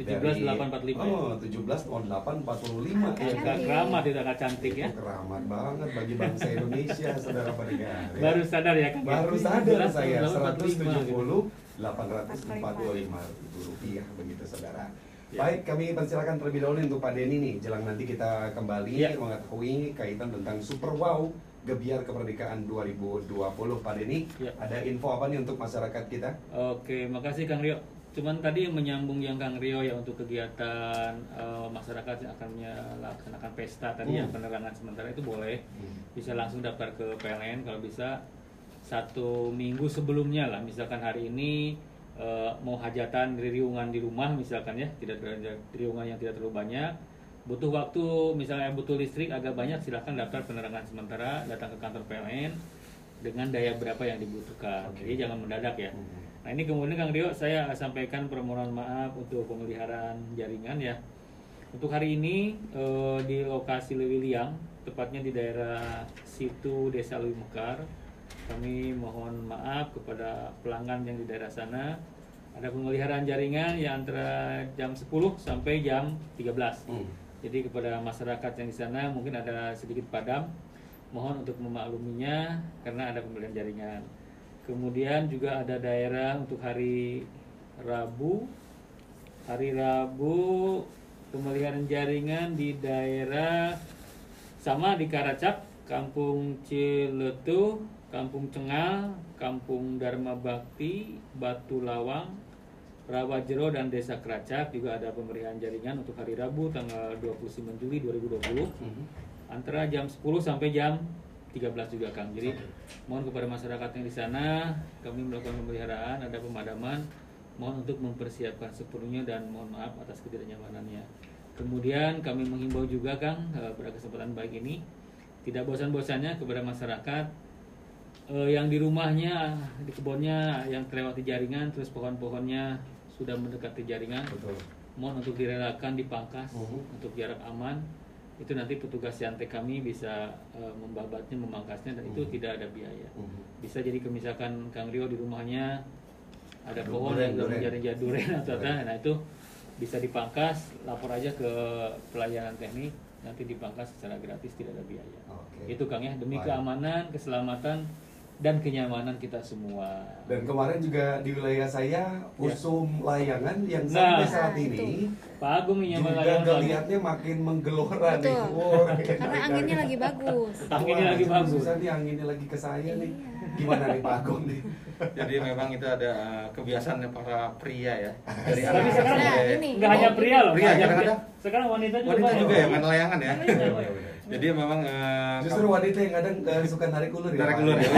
17845 ya. Oh, 170845 Angka ya. Agak Cantik. keramat itu agak cantik ya. Keramat banget bagi bangsa (laughs) Indonesia, saudara pendengar. ya. Baru sadar ya kan? Baru sadar saya 17845 gitu. 170 845 ribu rupiah begitu saudara. Ya. Baik, kami persilakan terlebih dahulu untuk Pak Denny nih. Jelang nanti kita kembali Ya. mengetahui kaitan tentang Super Wow Gebiar Kemerdekaan 2020. Pak Denny, Ya. ada info apa nih untuk masyarakat kita? Oke, makasih Kang Rio. Cuman tadi menyambung yang Kang Rio ya untuk kegiatan eh, masyarakat yang akan melaksanakan pesta tadi Hmm. yang penerangan sementara itu boleh bisa langsung daftar ke PLN kalau bisa satu minggu sebelumnya lah misalkan hari ini eh, mau hajatan riungan di rumah misalkan ya tidak riungan yang tidak terlalu banyak butuh waktu misalnya butuh listrik agak banyak silahkan daftar penerangan sementara datang ke kantor PLN dengan daya berapa yang dibutuhkan Oke. jadi jangan mendadak ya Hmm. Nah ini kemudian Kang Rio saya sampaikan permohonan maaf untuk pemeliharaan jaringan ya. Untuk hari ini eh, di lokasi Lewiliang, tepatnya di daerah situ Desa Lewi Mekar, kami mohon maaf kepada pelanggan yang di daerah sana. Ada pemeliharaan jaringan yang antara jam 10 sampai jam 13. Hmm. Jadi kepada masyarakat yang di sana mungkin ada sedikit padam, mohon untuk memakluminya karena ada pembelian jaringan. Kemudian juga ada daerah untuk hari Rabu, hari Rabu pemeliharaan jaringan di daerah sama di Karacap, Kampung Ciletuh, Kampung Cengal, Kampung Dharma Bakti, Batu Lawang, Rawajero dan Desa Keracak juga ada pemberian jaringan untuk hari Rabu tanggal 29 Juli 2020 Hmm. antara jam 10 sampai jam 13 juga Kang. Jadi mohon kepada masyarakat yang di sana kami melakukan pemeliharaan, ada pemadaman, mohon untuk mempersiapkan sepenuhnya dan mohon maaf atas ketidaknyamanannya. Kemudian kami menghimbau juga Kang eh, pada kesempatan baik ini tidak bosan-bosannya kepada masyarakat eh, yang di rumahnya, di kebunnya yang terlewati jaringan terus pohon-pohonnya sudah mendekati jaringan Betul. mohon untuk direlakan dipangkas Mhm. untuk jarak aman itu nanti petugas yantek kami bisa eh, membabatnya memangkasnya dan itu Mhm. tidak ada biaya Hmm. bisa jadi misalkan Kang Rio di rumahnya ada Duren, pohon yang menjadi jaduren atau apa nah itu bisa dipangkas lapor aja ke pelayanan teknik nanti dipangkas secara gratis tidak ada biaya Oke. itu Kang ya demi Baik. keamanan keselamatan dan kenyamanan kita semua Dan kemarin juga di wilayah saya Ya. usum layangan yang Nah. sampai saat Nah, ini Pak Agung nih yang juga ngelihatnya makin menggelora nih. Betul. Wow, karena (laughs) anginnya lagi bagus Anginnya lagi bagus. Susah nih anginnya lagi ke saya nih. Iya. Gimana nih Pak Agung nih? (laughs) Jadi memang itu ada uh, kebiasaannya para pria ya. Dari Tapi sekarang Nah, ini. nggak hanya pria loh, Pria, hanya pria. Sekarang wanita juga. wanita juga ya main layangan ya. Iya. Jadi memang uh, Justru kamu- wanita yang kadang eh, suka narik ulur ya. tarik Pak? ulur ya.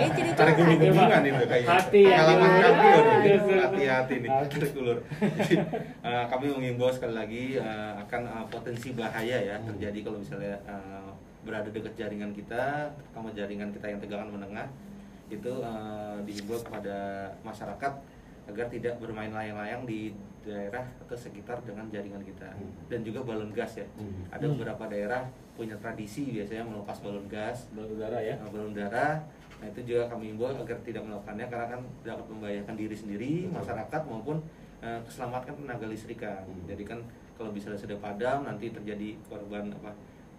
Eh, Tarik ulur hubungan itu kayaknya. Hati ya. Kami. Hati-hati nih tarik ulur. Jadi uh, kami mengimbau sekali lagi uh, akan uh, potensi bahaya ya Hmm. terjadi kalau misalnya uh, berada dekat jaringan kita, terutama jaringan kita yang tegangan menengah itu uh, dihimbau kepada masyarakat agar tidak bermain layang-layang di daerah atau sekitar dengan jaringan kita Hmm. dan juga balon gas ya. Hmm. Ada Hmm. beberapa daerah punya tradisi biasanya melepas balon gas Balon udara ya. Nah, balon udara nah itu juga kami himbau agar tidak melakukannya karena kan dapat membahayakan diri sendiri Betul. masyarakat maupun eh, keselamatan tenaga listrikan Hmm. jadi kan kalau misalnya sudah padam nanti terjadi korban apa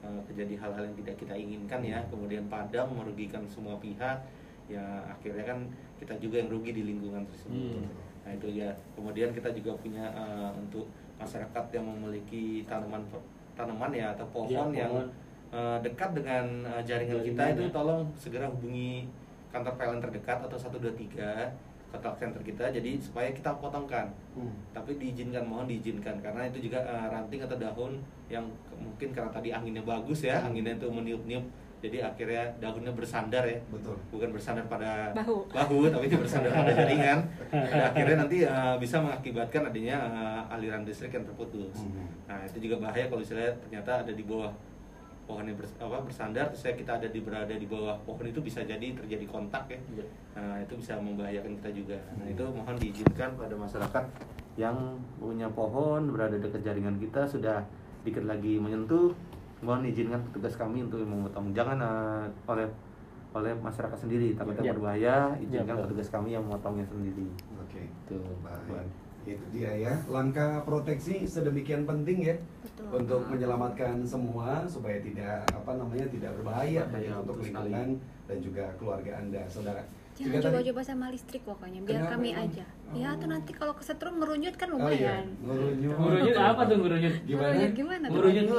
eh, terjadi hal-hal yang tidak kita inginkan ya kemudian padam merugikan semua pihak ya akhirnya kan kita juga yang rugi di lingkungan tersebut Hmm. nah itu ya kemudian kita juga punya eh, untuk masyarakat yang memiliki tanaman tanaman ya atau pohon Ya, yang eh, dekat dengan eh, jaringan kita Jaringan, itu ya. tolong segera hubungi kantor PLN terdekat atau 123 kontak center kita jadi supaya kita potongkan Hmm. tapi diizinkan mohon diizinkan karena itu juga eh, ranting atau daun yang mungkin karena tadi anginnya bagus ya Hmm. anginnya itu meniup-niup jadi akhirnya daunnya bersandar ya Betul. bukan bersandar pada Bahu. bahu tapi dia bersandar pada (laughs) jaringan dan akhirnya nanti eh, bisa mengakibatkan adanya eh, aliran listrik yang terputus Hmm. nah itu juga bahaya kalau misalnya ternyata ada di bawah pohon yang bers- apa, bersandar terus saya kita ada di berada di bawah pohon itu bisa jadi terjadi kontak ya Iya. nah itu bisa membahayakan kita juga nah Hmm. itu mohon diizinkan pada masyarakat yang punya pohon berada dekat jaringan kita sudah dikit lagi menyentuh mohon izinkan petugas kami untuk memotong jangan eh, oleh oleh masyarakat sendiri takutnya Iya. berbahaya izinkan betul. petugas kami yang memotongnya sendiri Oke. Tuh. Baik. Itu dia ya. Langkah proteksi sedemikian penting ya Betul. untuk menyelamatkan semua supaya tidak apa namanya tidak berbahaya baik untuk sekali. lingkungan dan juga keluarga Anda, Saudara. Jangan coba-coba sama listrik pokoknya, biar Kenapa kami emang? aja. Ya Oh. tuh nanti kalau kesetrum ngerunyut kan Oh iya, lumayan. ngurunyut. Ngurunyut apa tuh ngurunyut? Gimana? Gimana ngurunyut itu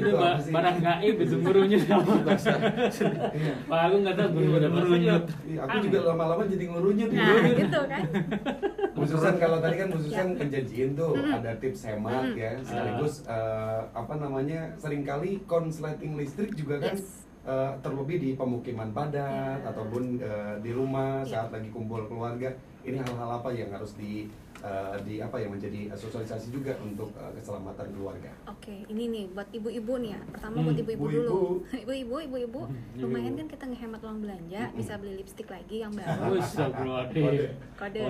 tuh apa ba- sih? barang gaib itu ngurunyut apa? (laughs) Iya. Pak Agung nggak tahu ngurunyut apa. Ngurunyut. Iya, Aku juga lama-lama jadi ngurunyut. Nah, gitu kan. (laughs) Khususan kalau tadi kan khususan Ya. penjanjian tuh ada tips hemat ya sekaligus eh, apa namanya sering kali konsleting listrik juga kan Eh, terlebih di pemukiman padat Ya. ataupun eh, di rumah Ya. saat lagi kumpul keluarga ini hal-hal apa yang harus di eh, di apa yang menjadi sosialisasi juga untuk eh, keselamatan keluarga. Oke, ini nih buat ibu-ibu nih ya. Pertama Hmm, buat ibu-ibu dulu. (laughs) Ibu-ibu, ibu-ibu, Hmm, lumayan ibu-ibu. kan kita ngehemat uang belanja, Mm-mm. bisa beli lipstick lagi yang baru. (laughs) Kode. Kode.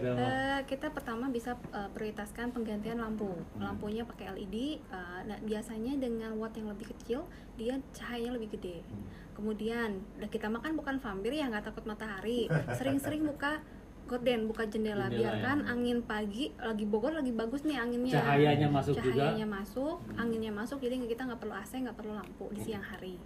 Eh, kita pertama bisa eh, prioritaskan penggantian lampu. Lampunya pakai LED. eh, nah, biasanya dengan watt yang lebih kecil, dia cahayanya lebih gede. Kemudian, udah kita makan bukan vampir ya nggak takut matahari. (laughs) Sering-sering buka gorden, buka jendela. Jendela, Biarkan ya. angin pagi lagi Bogor lagi bagus nih anginnya. Cahayanya masuk juga. Cahayanya masuk, anginnya masuk. Jadi kita nggak perlu AC, nggak perlu lampu di siang hari.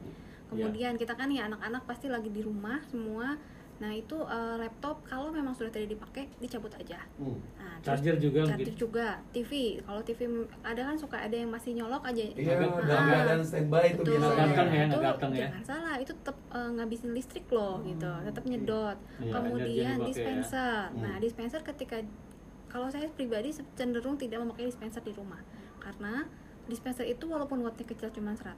Kemudian kita kan ya anak-anak pasti lagi di rumah semua. Nah itu eh, laptop kalau memang sudah tidak dipakai dicabut aja. Hmm. Nah, terus Charger juga charger mungkin. juga, TV. Kalau TV ada kan suka ada yang masih nyolok aja. Iya, Agak- dalam Ah, keadaan standby itu ganteng ya, Itu ya. Jangan salah, itu tetap eh, ngabisin listrik loh gitu, tetap nyedot. Iya, Kemudian energi dipakai ya. dispenser. Nah, Hmm. dispenser ketika kalau saya pribadi cenderung tidak memakai dispenser di rumah karena dispenser itu walaupun wattnya kecil cuma 100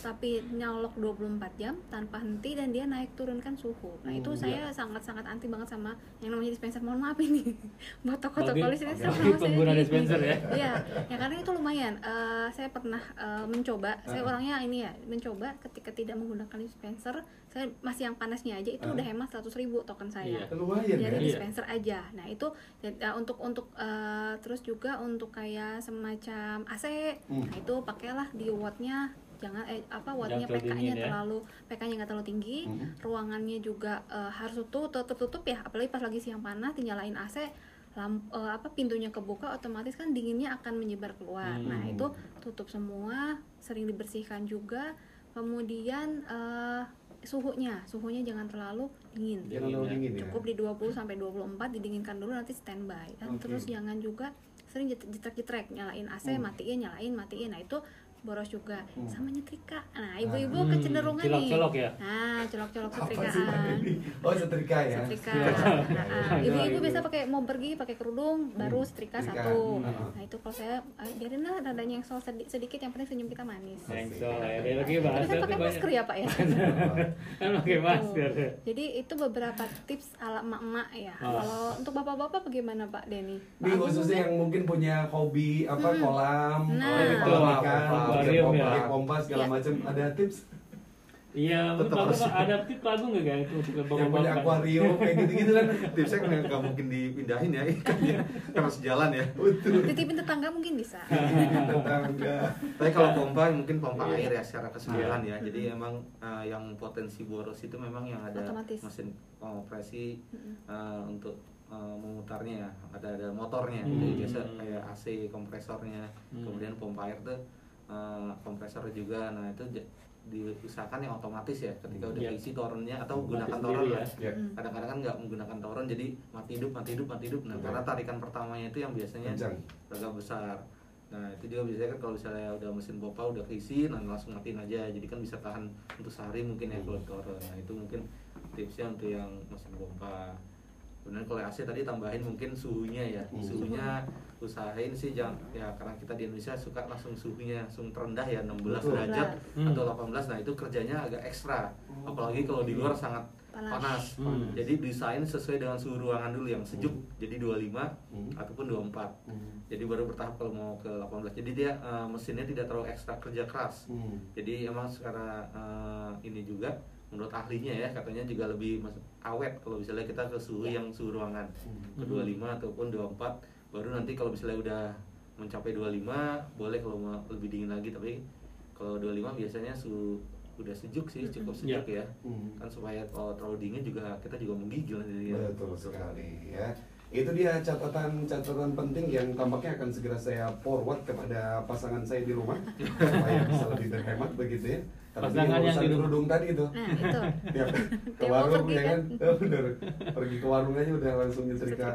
tapi nyolok 24 jam tanpa henti dan dia naik turunkan suhu nah itu Hmm, saya sangat-sangat anti banget sama yang namanya dispenser mohon maaf ini (laughs) buat toko-toko listrik sama saya pengguna dispenser ya. Iya, ya karena itu lumayan. Eh, saya pernah eh, mencoba, saya Ah. orangnya ini ya, mencoba ketika tidak menggunakan dispenser, saya masih yang panasnya aja itu Ah. udah hemat 100 ribu token saya. Iya. Lumayan Dari kan? Iya. dispenser aja. Nah itu eh, untuk untuk eh, terus juga untuk kayak semacam AC, Hmm. nah itu pakailah di wattnya jangan eh apa wattnya PK-nya ya. terlalu PK-nya nggak terlalu tinggi, Hmm. ruangannya juga eh, harus tutup tertutup ya, apalagi pas lagi siang panas, dinyalain AC lamp, eh, apa pintunya kebuka otomatis kan dinginnya akan menyebar keluar. Hmm. Nah, itu tutup semua, sering dibersihkan juga. Kemudian eh, suhunya, suhunya jangan terlalu dingin. Jangan terlalu dingin ya. Cukup di 20 sampai 24 didinginkan dulu nanti standby. Dan Oke. terus jangan juga sering jetrek-jetrek nyalain AC Hmm. matiin nyalain matiin nah itu boros juga Hmm. sama nyetrika nah ibu-ibu Hmm, kecenderungan nih colok-colok ya? nah colok-colok setrikaan? Oh setrika ya. setrika. Nah, Iya, ibu-ibu iya. biasa pakai mau pergi pakai kerudung baru Hmm, setrika setrika. satu Hmm. nah itu kalau saya eh, biarin lah dadanya yang soal sedi- sedikit yang penting senyum kita manis Engsel ya, dia lagi tapi kan pakai masker ya pak ya (laughs) Kan pakai masker. jadi itu beberapa tips ala emak-emak ya Oh. kalau untuk bapak-bapak bagaimana pak Denny Ini khususnya yang mungkin punya hobi apa kolam, Nah. kolam Itu, ikan, akuarium pompa, ya. pompa segala Iya. macam. Ada tips Iya, Tetap harus- ada tip bagus nggak guys untuk yang punya akuarium kayak gitu-gitu kan? (laughs) tipsnya nggak nggak mungkin dipindahin ya ikannya karena sejalan ya Betul. titipin tetangga mungkin bisa (laughs) Tetangga. tapi kalau pompa mungkin pompa Iya. air ya secara keseluruhan ya jadi emang eh, yang potensi boros itu memang yang ada Otomatis. mesin kompresi eh, untuk eh, memutarnya ya ada ada motornya Hmm. jadi biasa kayak AC kompresornya Hmm. kemudian pompa air tuh eh, kompresor juga nah itu diusahakan yang otomatis ya ketika udah Iya. isi torennya atau Mati gunakan toren ya. Ya. Mm. kadang-kadang kan nggak menggunakan toren jadi mati hidup mati hidup mati hidup nah Betul. karena tarikan pertamanya itu yang biasanya agak besar nah itu juga biasanya kan kalau misalnya udah mesin pompa udah keisi nah langsung matiin aja jadi kan bisa tahan untuk sehari mungkin ya kalau toren nah itu mungkin tipsnya untuk yang mesin pompa kemudian kalau AC tadi tambahin mungkin suhunya ya Hmm. suhunya usahain sih jangan ya karena kita di Indonesia suka langsung suhunya langsung terendah ya 16 Betul. derajat Hmm. atau 18 nah itu kerjanya agak ekstra apalagi kalau di luar sangat Panas. panas, Hmm. jadi desain sesuai dengan suhu ruangan dulu yang sejuk jadi 25 Hmm. ataupun 24 Hmm. jadi baru bertahap kalau mau ke 18 jadi dia eh, mesinnya tidak terlalu ekstra kerja keras Hmm. jadi emang secara eh, ini juga menurut ahlinya ya katanya juga lebih awet kalau misalnya kita ke suhu Ya. yang suhu ruangan Hmm. ke 25 ataupun 24 baru nanti kalau misalnya udah mencapai 25 boleh kalau mau lebih dingin lagi tapi kalau 25 biasanya suhu udah sejuk sih cukup sejuk ya Hmm. kan supaya kalau terlalu dingin juga kita juga menggigil ya. Betul sekali ya. Itu dia catatan-catatan penting yang tampaknya akan segera saya forward kepada pasangan saya di rumah (laughs) supaya bisa lebih berhemat begitu ya. Pasangan yang di kerudung tadi itu. nah itu ke warung pergi ya kan, kan? (laughs) Bener. Pergi ke warung aja udah langsung nyetrika.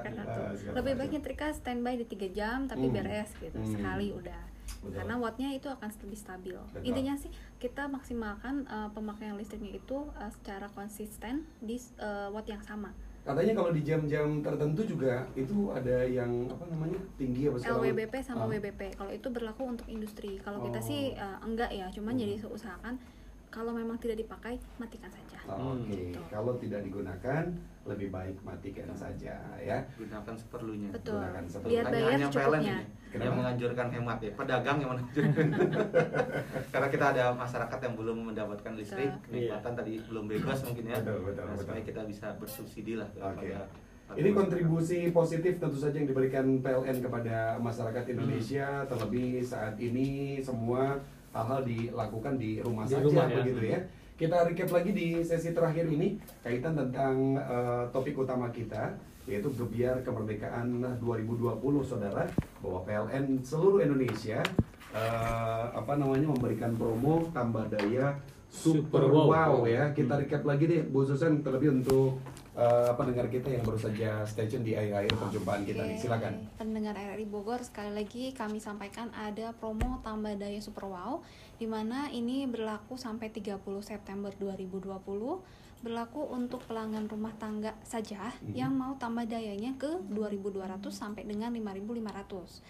Segala lebih baik nyetrika standby di tiga jam tapi Hmm. beres gitu Hmm. sekali udah Betul. karena wattnya itu akan lebih stabil Betul. intinya sih kita maksimalkan uh, pemakaian listriknya itu uh, secara konsisten di uh, watt yang sama Katanya kalau di jam-jam tertentu juga itu ada yang apa namanya tinggi apa segala. LWBP sama Ah. WBP kalau itu berlaku untuk industri kalau kita Oh. sih uh, enggak ya cuman Hmm. jadi usahakan kalau memang tidak dipakai matikan saja Oh, Oke, Gitu. kalau tidak digunakan lebih baik matikan saja ya. gunakan seperlunya betul Gunakan seperti- biar Hanya- bayar hanya PLN ini Kenapa? yang menganjurkan hemat ya pedagang yang menganjurkan (laughs) karena kita ada masyarakat yang belum mendapatkan listrik kenikmatan tadi belum bebas mungkin ya Betul, betul, Nah, betul. supaya kita bisa bersubsidi lah Oke. kepada Ini kontribusi positif tentu saja yang diberikan PLN kepada masyarakat Indonesia, terlebih saat ini semua hal-hal dilakukan di rumah Di saja rumah, ya. begitu ya. Kita recap lagi di sesi terakhir ini kaitan tentang eh, topik utama kita yaitu gebiar kemerdekaan 2020 saudara bahwa PLN seluruh Indonesia eh, apa namanya memberikan promo tambah daya super, Super wow. wow ya kita recap lagi deh Bu Susan terlebih untuk eh, pendengar kita yang baru saja stay tune di akhir-akhir perjumpaan kita nih silakan Pendengar RRI Bogor sekali lagi kami sampaikan ada promo tambah daya Super Wow di mana ini berlaku sampai 30 September 2020 berlaku untuk pelanggan rumah tangga saja Mhm. yang mau tambah dayanya ke 2200 sampai dengan 5500.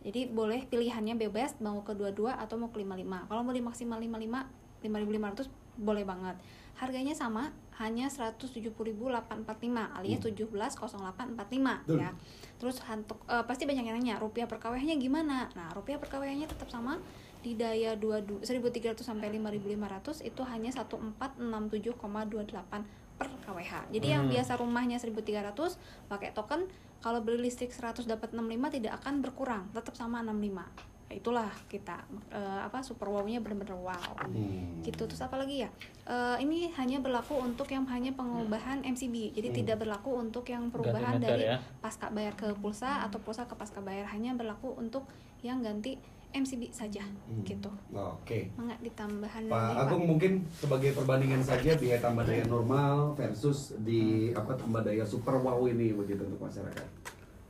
Jadi boleh pilihannya bebas mau ke 22 atau mau ke 55. Kalau mau di maksimal 55 5500 boleh banget. Harganya sama, hanya 170.845 alias Hmm. 170845 Betul. ya. Terus untuk eh, pasti banyak yang nanya rupiah per KWH-nya gimana? Nah, rupiah per KWH-nya tetap sama di daya 22 1300 sampai 5500 itu hanya 1467,28 per KWH. Jadi yang Hmm. biasa rumahnya 1300 pakai token kalau beli listrik 100 dapat 65 tidak akan berkurang, tetap sama 65. Itulah kita eh, apa super wow-nya benar-benar wow. Hmm. gitu. Terus apa lagi ya? Eh, ini hanya berlaku untuk yang hanya pengubahan MCB jadi Hmm. tidak berlaku untuk yang perubahan meter dari ya. pasca bayar ke pulsa atau pulsa ke pasca bayar. Hanya berlaku untuk yang ganti MCB saja. Hmm. gitu. Oke. Mangga ditambahan Pak lagi, Pak. Agung mungkin sebagai perbandingan saja biaya tambah daya normal versus di apa tambah daya super wow ini begitu untuk masyarakat.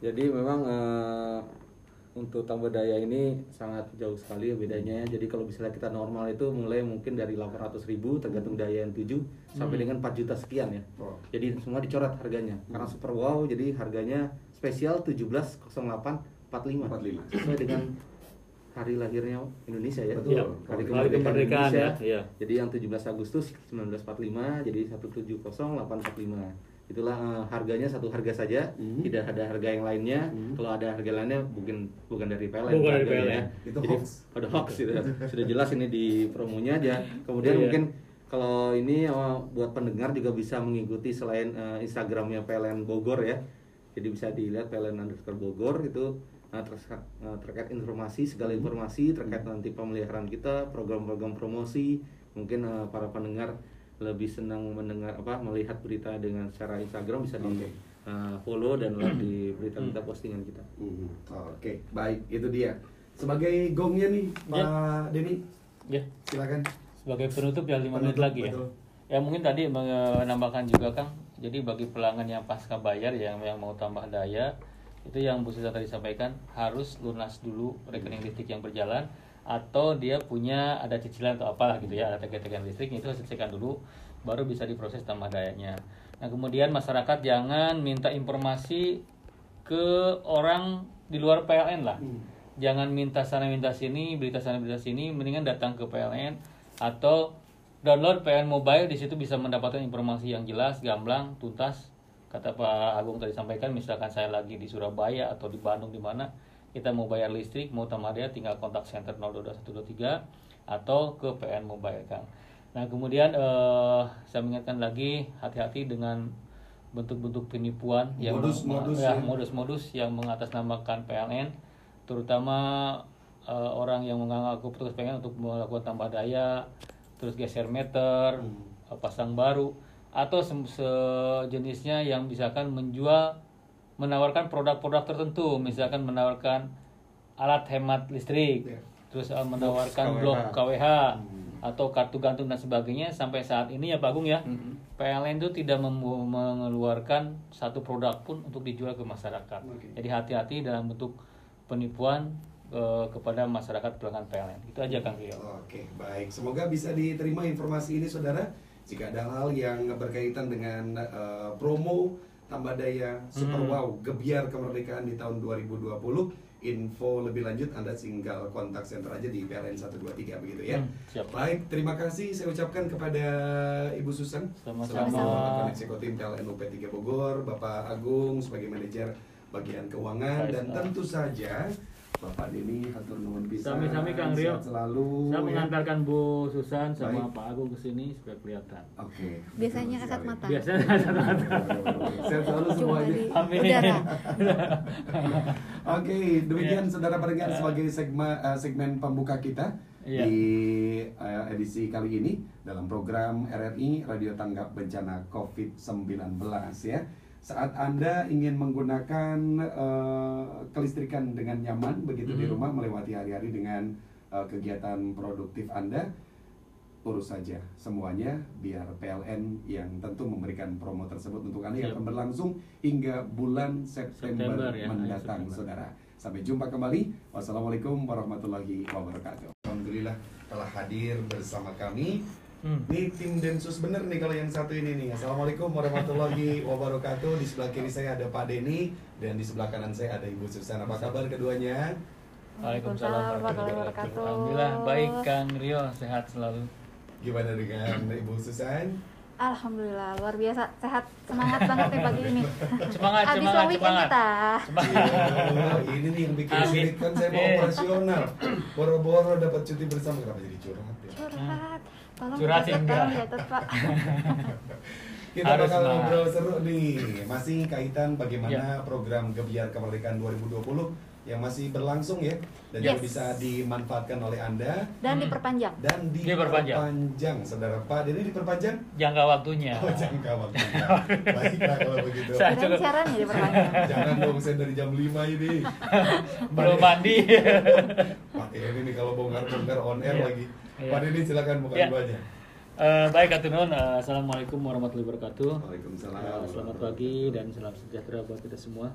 Jadi memang eh, untuk tambah daya ini sangat jauh sekali ya bedanya. Jadi kalau misalnya kita normal itu mulai mungkin dari 800 ribu tergantung daya yang 7 sampai dengan 4 juta sekian ya. Oh. Jadi semua dicoret harganya. Karena super wow jadi harganya spesial 1708 45 45. sesuai dengan hari lahirnya Indonesia ya. Betul. Iya. Hari kemerdekaan kemerdekaan Indonesia. ya, iya. Jadi yang 17 Agustus 1945 jadi 170845. Itulah eh, harganya satu harga saja, Hmm. tidak ada harga yang lainnya. Hmm. Kalau ada harga lainnya bukan bukan dari PLN. Bukan dari. PLN. Itu Jadi hoax. ada hoax itu. Sudah jelas ini di promonya aja. Kemudian Iya. mungkin kalau ini eh, buat pendengar juga bisa mengikuti selain eh, Instagramnya PLN Bogor ya. Jadi bisa dilihat PLN underscore Bogor itu terkait, eh, terkait informasi segala informasi terkait nanti pemeliharaan kita, program-program promosi. Mungkin eh, para pendengar lebih senang mendengar apa melihat berita dengan secara Instagram bisa di Oke. eh, follow dan like di berita-berita postingan kita. Mhm. Oke, baik itu dia. Sebagai gongnya nih, Pak Ya. Denny, Ya, silakan. sebagai penutup ya 5 menit lagi ya. betul. Ya mungkin tadi menambahkan juga Kang. Jadi bagi pelanggan yang pasca bayar yang yang mau tambah daya itu yang Bu Susa tadi sampaikan harus lunas dulu rekening listrik yang berjalan atau dia punya ada cicilan atau apalah gitu ya ada tagihan listrik itu harus selesaikan dulu baru bisa diproses tambah dayanya. Nah kemudian masyarakat jangan minta informasi ke orang di luar PLN lah. Hmm. Jangan minta sana minta sini, berita sana berita sini, mendingan datang ke PLN atau download PLN Mobile di situ bisa mendapatkan informasi yang jelas, gamblang, tuntas. Kata Pak Agung tadi sampaikan misalkan saya lagi di Surabaya atau di Bandung di mana kita mau bayar listrik, mau tambah daya tinggal kontak center 022123 atau ke PLN Mobile Kang. Nah, kemudian eh, saya mengingatkan lagi hati-hati dengan bentuk-bentuk penipuan yang Modus-modus ya, ya. yang mengatasnamakan PLN terutama eh, orang yang mengaku petugas PLN untuk melakukan tambah daya terus geser meter eh, pasang baru atau se- sejenisnya yang misalkan menjual menawarkan produk-produk tertentu misalkan menawarkan alat hemat listrik Ya. terus eh, menawarkan KWH. blok KWH atau kartu gantung dan sebagainya sampai saat ini ya Pak Agung ya PLN itu tidak mengeluarkan satu produk pun untuk dijual ke masyarakat. Oke. Jadi hati-hati dalam bentuk penipuan eh, kepada masyarakat pelanggan PLN. Itu aja Kang Rio. Oke, baik. Semoga bisa diterima informasi ini, saudara. Jika ada hal yang berkaitan dengan eh, promo tambah daya Super Hmm. Wow Gebiar Kemerdekaan di tahun 2020, info lebih lanjut Anda tinggal kontak center aja di PLN 123 begitu ya. Hmm, siap. Baik, terima kasih saya ucapkan kepada Ibu Susan Sama-sama. selaku Ketua Eksekutif PLN UP3 Bogor, Bapak Agung sebagai manajer bagian keuangan dan tentu saja Bapak Denny hatur nuhun pisan. Sami-sami Kang Rio. Selalu. Saya ya. mengantarkan Bu Susan sama Baik. Pak Agung ke sini supaya kelihatan. Oke. Biasanya betul kasat mata. Biasanya satu-satu. Sehat selalu Cuma semuanya. di Amin. udara. Oke, demikian Ya. saudara pendengar sebagai segmen eh, segmen pembuka kita Ya. di eh, edisi kali ini dalam program RRI Radio Tanggap Bencana COVID-19 ya. Saat Anda ingin menggunakan eh, kelistrikan dengan nyaman begitu di Hmm. rumah melewati hari-hari dengan eh, kegiatan produktif Anda, urus saja semuanya biar PLN yang tentu memberikan promo tersebut untuk Anda yang Siap. akan berlangsung hingga bulan September, September ya, mendatang, September. saudara. Sampai jumpa kembali. Wassalamualaikum warahmatullahi wabarakatuh. Alhamdulillah telah hadir bersama kami. Hmm. Ini tim Densus bener nih kalau yang satu ini nih. Assalamualaikum warahmatullahi (laughs) wabarakatuh. Di sebelah kiri saya ada Pak Denny dan di sebelah kanan saya ada Ibu Susan. Apa kabar keduanya? Waalaikumsalam warahmatullahi wabarakatuh. Alhamdulillah baik Kang Rio sehat selalu. Gimana dengan Ibu Susan? Alhamdulillah luar biasa sehat semangat banget nih pagi ini. (laughs) Semangat Habis semangat semangat. kita. Iya, ini nih yang bikin sulit kan saya mau Iya. operasional. Boro-boro dapat cuti bersama kenapa jadi curhat ya? Curhat. Tolong Curhat enggak. tolong dicatat, Pak. (laughs) Kita Harus bakal ngobrol seru nih, masih kaitan bagaimana Ya. program Gebiar Kemerdekaan 2020 yang masih berlangsung ya dan yang Yes. bisa dimanfaatkan oleh Anda Dan Hmm. diperpanjang. dan Diperpanjang. diperpanjang, saudara Pak. Jadi diperpanjang? Jangka waktunya. Oh, jangka waktunya. (laughs) Baiklah kalau begitu. Saya cukup- siarannya diperpanjang. (laughs) Jangan dong saya dari jam 5 ini. Belum mandi. Pak ini nih kalau bongkar-bongkar on air Iya. lagi. Iya. Pak ini silakan buka Iya. duanya. Eh, baik Atunun, eh, Assalamualaikum warahmatullahi wabarakatuh. Waalaikumsalam. Eh, selamat pagi dan salam sejahtera buat kita semua.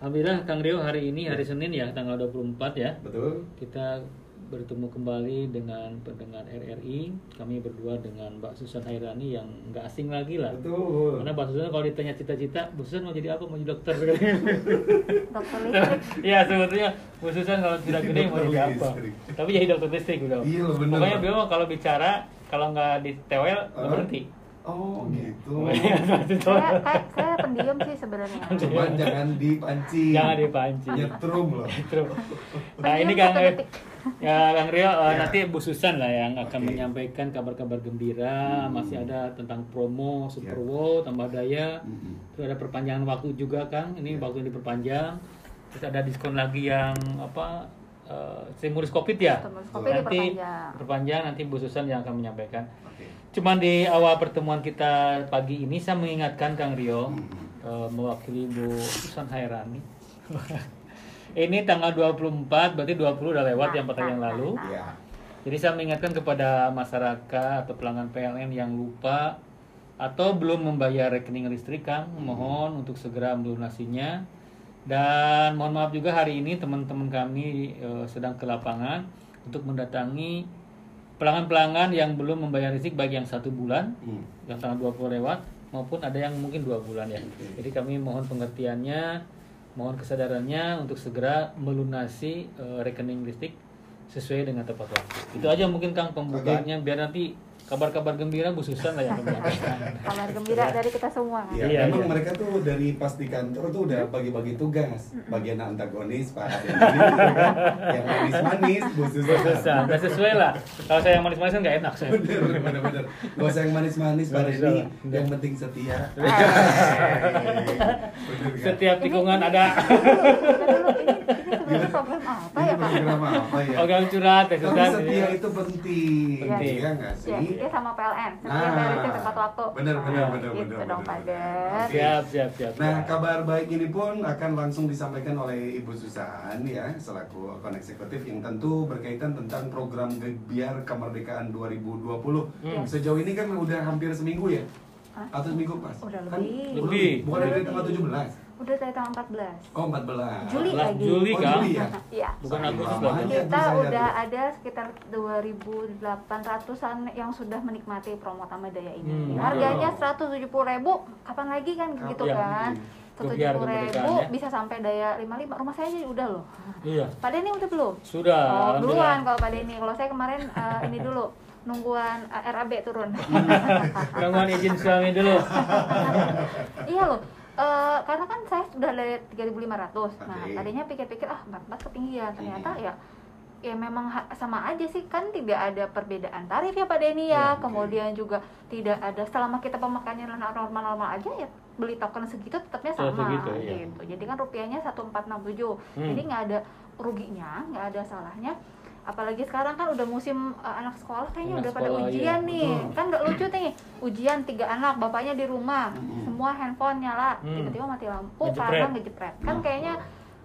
Alhamdulillah Kang Rio hari ini hari Senin ya tanggal 24 ya. Betul. Kita bertemu kembali dengan pendengar RRI. Kami berdua dengan Mbak Susan Hairani yang nggak asing lagi lah. Betul. Karena Mbak Susan kalau ditanya cita-cita, Bu Susan mau jadi apa? Mau jadi dokter. (laughs) dokter listrik Iya sebetulnya Bu Susan kalau sudah gede mau jadi apa? Tapi jadi dokter listrik udah. Iya, loh, bener. Pokoknya beliau kalau bicara kalau nggak ditewel nggak Ah. berhenti. Oh gitu. (laughs) saya kayak saya pendiam sih sebenarnya Cuma jangan dipancing. Jangan dipancing. Nyetrum loh. Terus. Nah ini Kang detik. Ya Kang Rio eh, Ya. nanti Bu Susan lah yang akan Oke. menyampaikan kabar-kabar gembira, Hmm. masih ada tentang promo Super Ya. Wow tambah daya, Mm-mm. terus ada perpanjangan waktu juga Kang, ini Ya. waktu yang diperpanjang, terus ada diskon lagi yang apa eh, stimulus covid ya, Covid nanti diperpanjang. perpanjang nanti Bu Susan yang akan menyampaikan. Oke. Cuman di awal pertemuan kita pagi ini saya mengingatkan Kang Rio Mm-mm. eh, mewakili Bu Susan Hairani. (laughs) Ini tanggal 24, berarti 20 udah lewat yang pertanyaan Nah, lalu. nah, Ya. Jadi saya mengingatkan kepada masyarakat atau pelanggan PLN yang lupa atau belum membayar rekening listrik Kang, mohon untuk segera melunasinya. Dan mohon maaf juga hari ini teman-teman kami eh, sedang ke lapangan untuk mendatangi pelanggan-pelanggan yang belum membayar listrik baik yang satu bulan Hmm. yang tanggal 20 lewat maupun ada yang mungkin dua bulan ya. Oke. Jadi kami mohon pengertiannya, mohon kesadarannya untuk segera melunasi eh, rekening listrik sesuai dengan tepat waktu. Itu aja mungkin Kang pembukaannya biar nanti kabar-kabar gembira Bu Susan lah yang menyampaikan. kabar gembira dari kita semua Ya, Iya, memang iya. mereka tuh dari pas di kantor tuh udah bagi-bagi tugas. Bagian antagonis Pak kan? yang manis-manis, Bu Susan. Susan, udah sesuai lah. Kalau saya yang manis-manis kan nggak enak saya. Bener, bener, bener. Gak usah yang manis-manis, Pak Nggak usah. Yang penting setia. Bener kan? Setiap tikungan ada ini, program apa ya Pak? program apa ya? program curhat ya Tapi Susan. setia itu penting, Penting. ya nggak sih? Ya, dia sama PLN, setia Nah, listrik tepat waktu. bener, bener, Nah, bener, gitu bener, dong Pak. Siap, siap, siap. Nah, kabar baik ini pun akan langsung disampaikan oleh Ibu Susan ya, selaku akun eksekutif yang tentu berkaitan tentang program Gebiar Kemerdekaan 2020. Hmm. Sejauh ini kan udah hampir seminggu ya? Hah? Atau seminggu pas? Udah Kan lebih. Lebih. Bukan dari lebih. tanggal 17? Udah dari tanggal 14. Oh, 14. Juli 14 lagi. Juli Oh. Juli ya? Iya. Bukan Agustus lagi. Kita udah tuh. ada sekitar 2.800-an yang sudah menikmati promo Tama Daya ini. Hmm, Harganya betul. 170.000, kapan lagi kan gitu Iya. kan? 170.000 kemerdekaan ya. bisa sampai daya 55. Rumah saya aja udah loh. Iya. Pak Denny udah belum? Sudah. Oh, duluan kalau Pak Denny. Kalau saya kemarin eh, ini dulu nungguan eh, RAB turun. Gangguan izin suami dulu. (laughs) iya loh. Eh, karena kan saya sudah dari 3.500. Nah, Oke. tadinya pikir-pikir ah 44 ketinggian. Ternyata Hmm. ya ya memang sama aja sih kan tidak ada perbedaan tarif ya Pak Denny Ya, ya. oke. Kemudian juga tidak ada selama kita pemakaiannya normal-normal aja ya beli token segitu tetapnya sama segitu, iya. gitu. Jadi kan rupiahnya 1467. Hmm. Jadi nggak ada ruginya, nggak ada salahnya. Apalagi sekarang kan udah musim uh, anak sekolah kayaknya Anak udah pada sekolah, ujian iya. nih. Betul. Kan nggak lucu nih. Ujian tiga anak, bapaknya di rumah, Mm-mm. semua handphone nyala, Hmm. tiba-tiba mati lampu Ngejepret. karena ngejepret. Kan Nah. kayaknya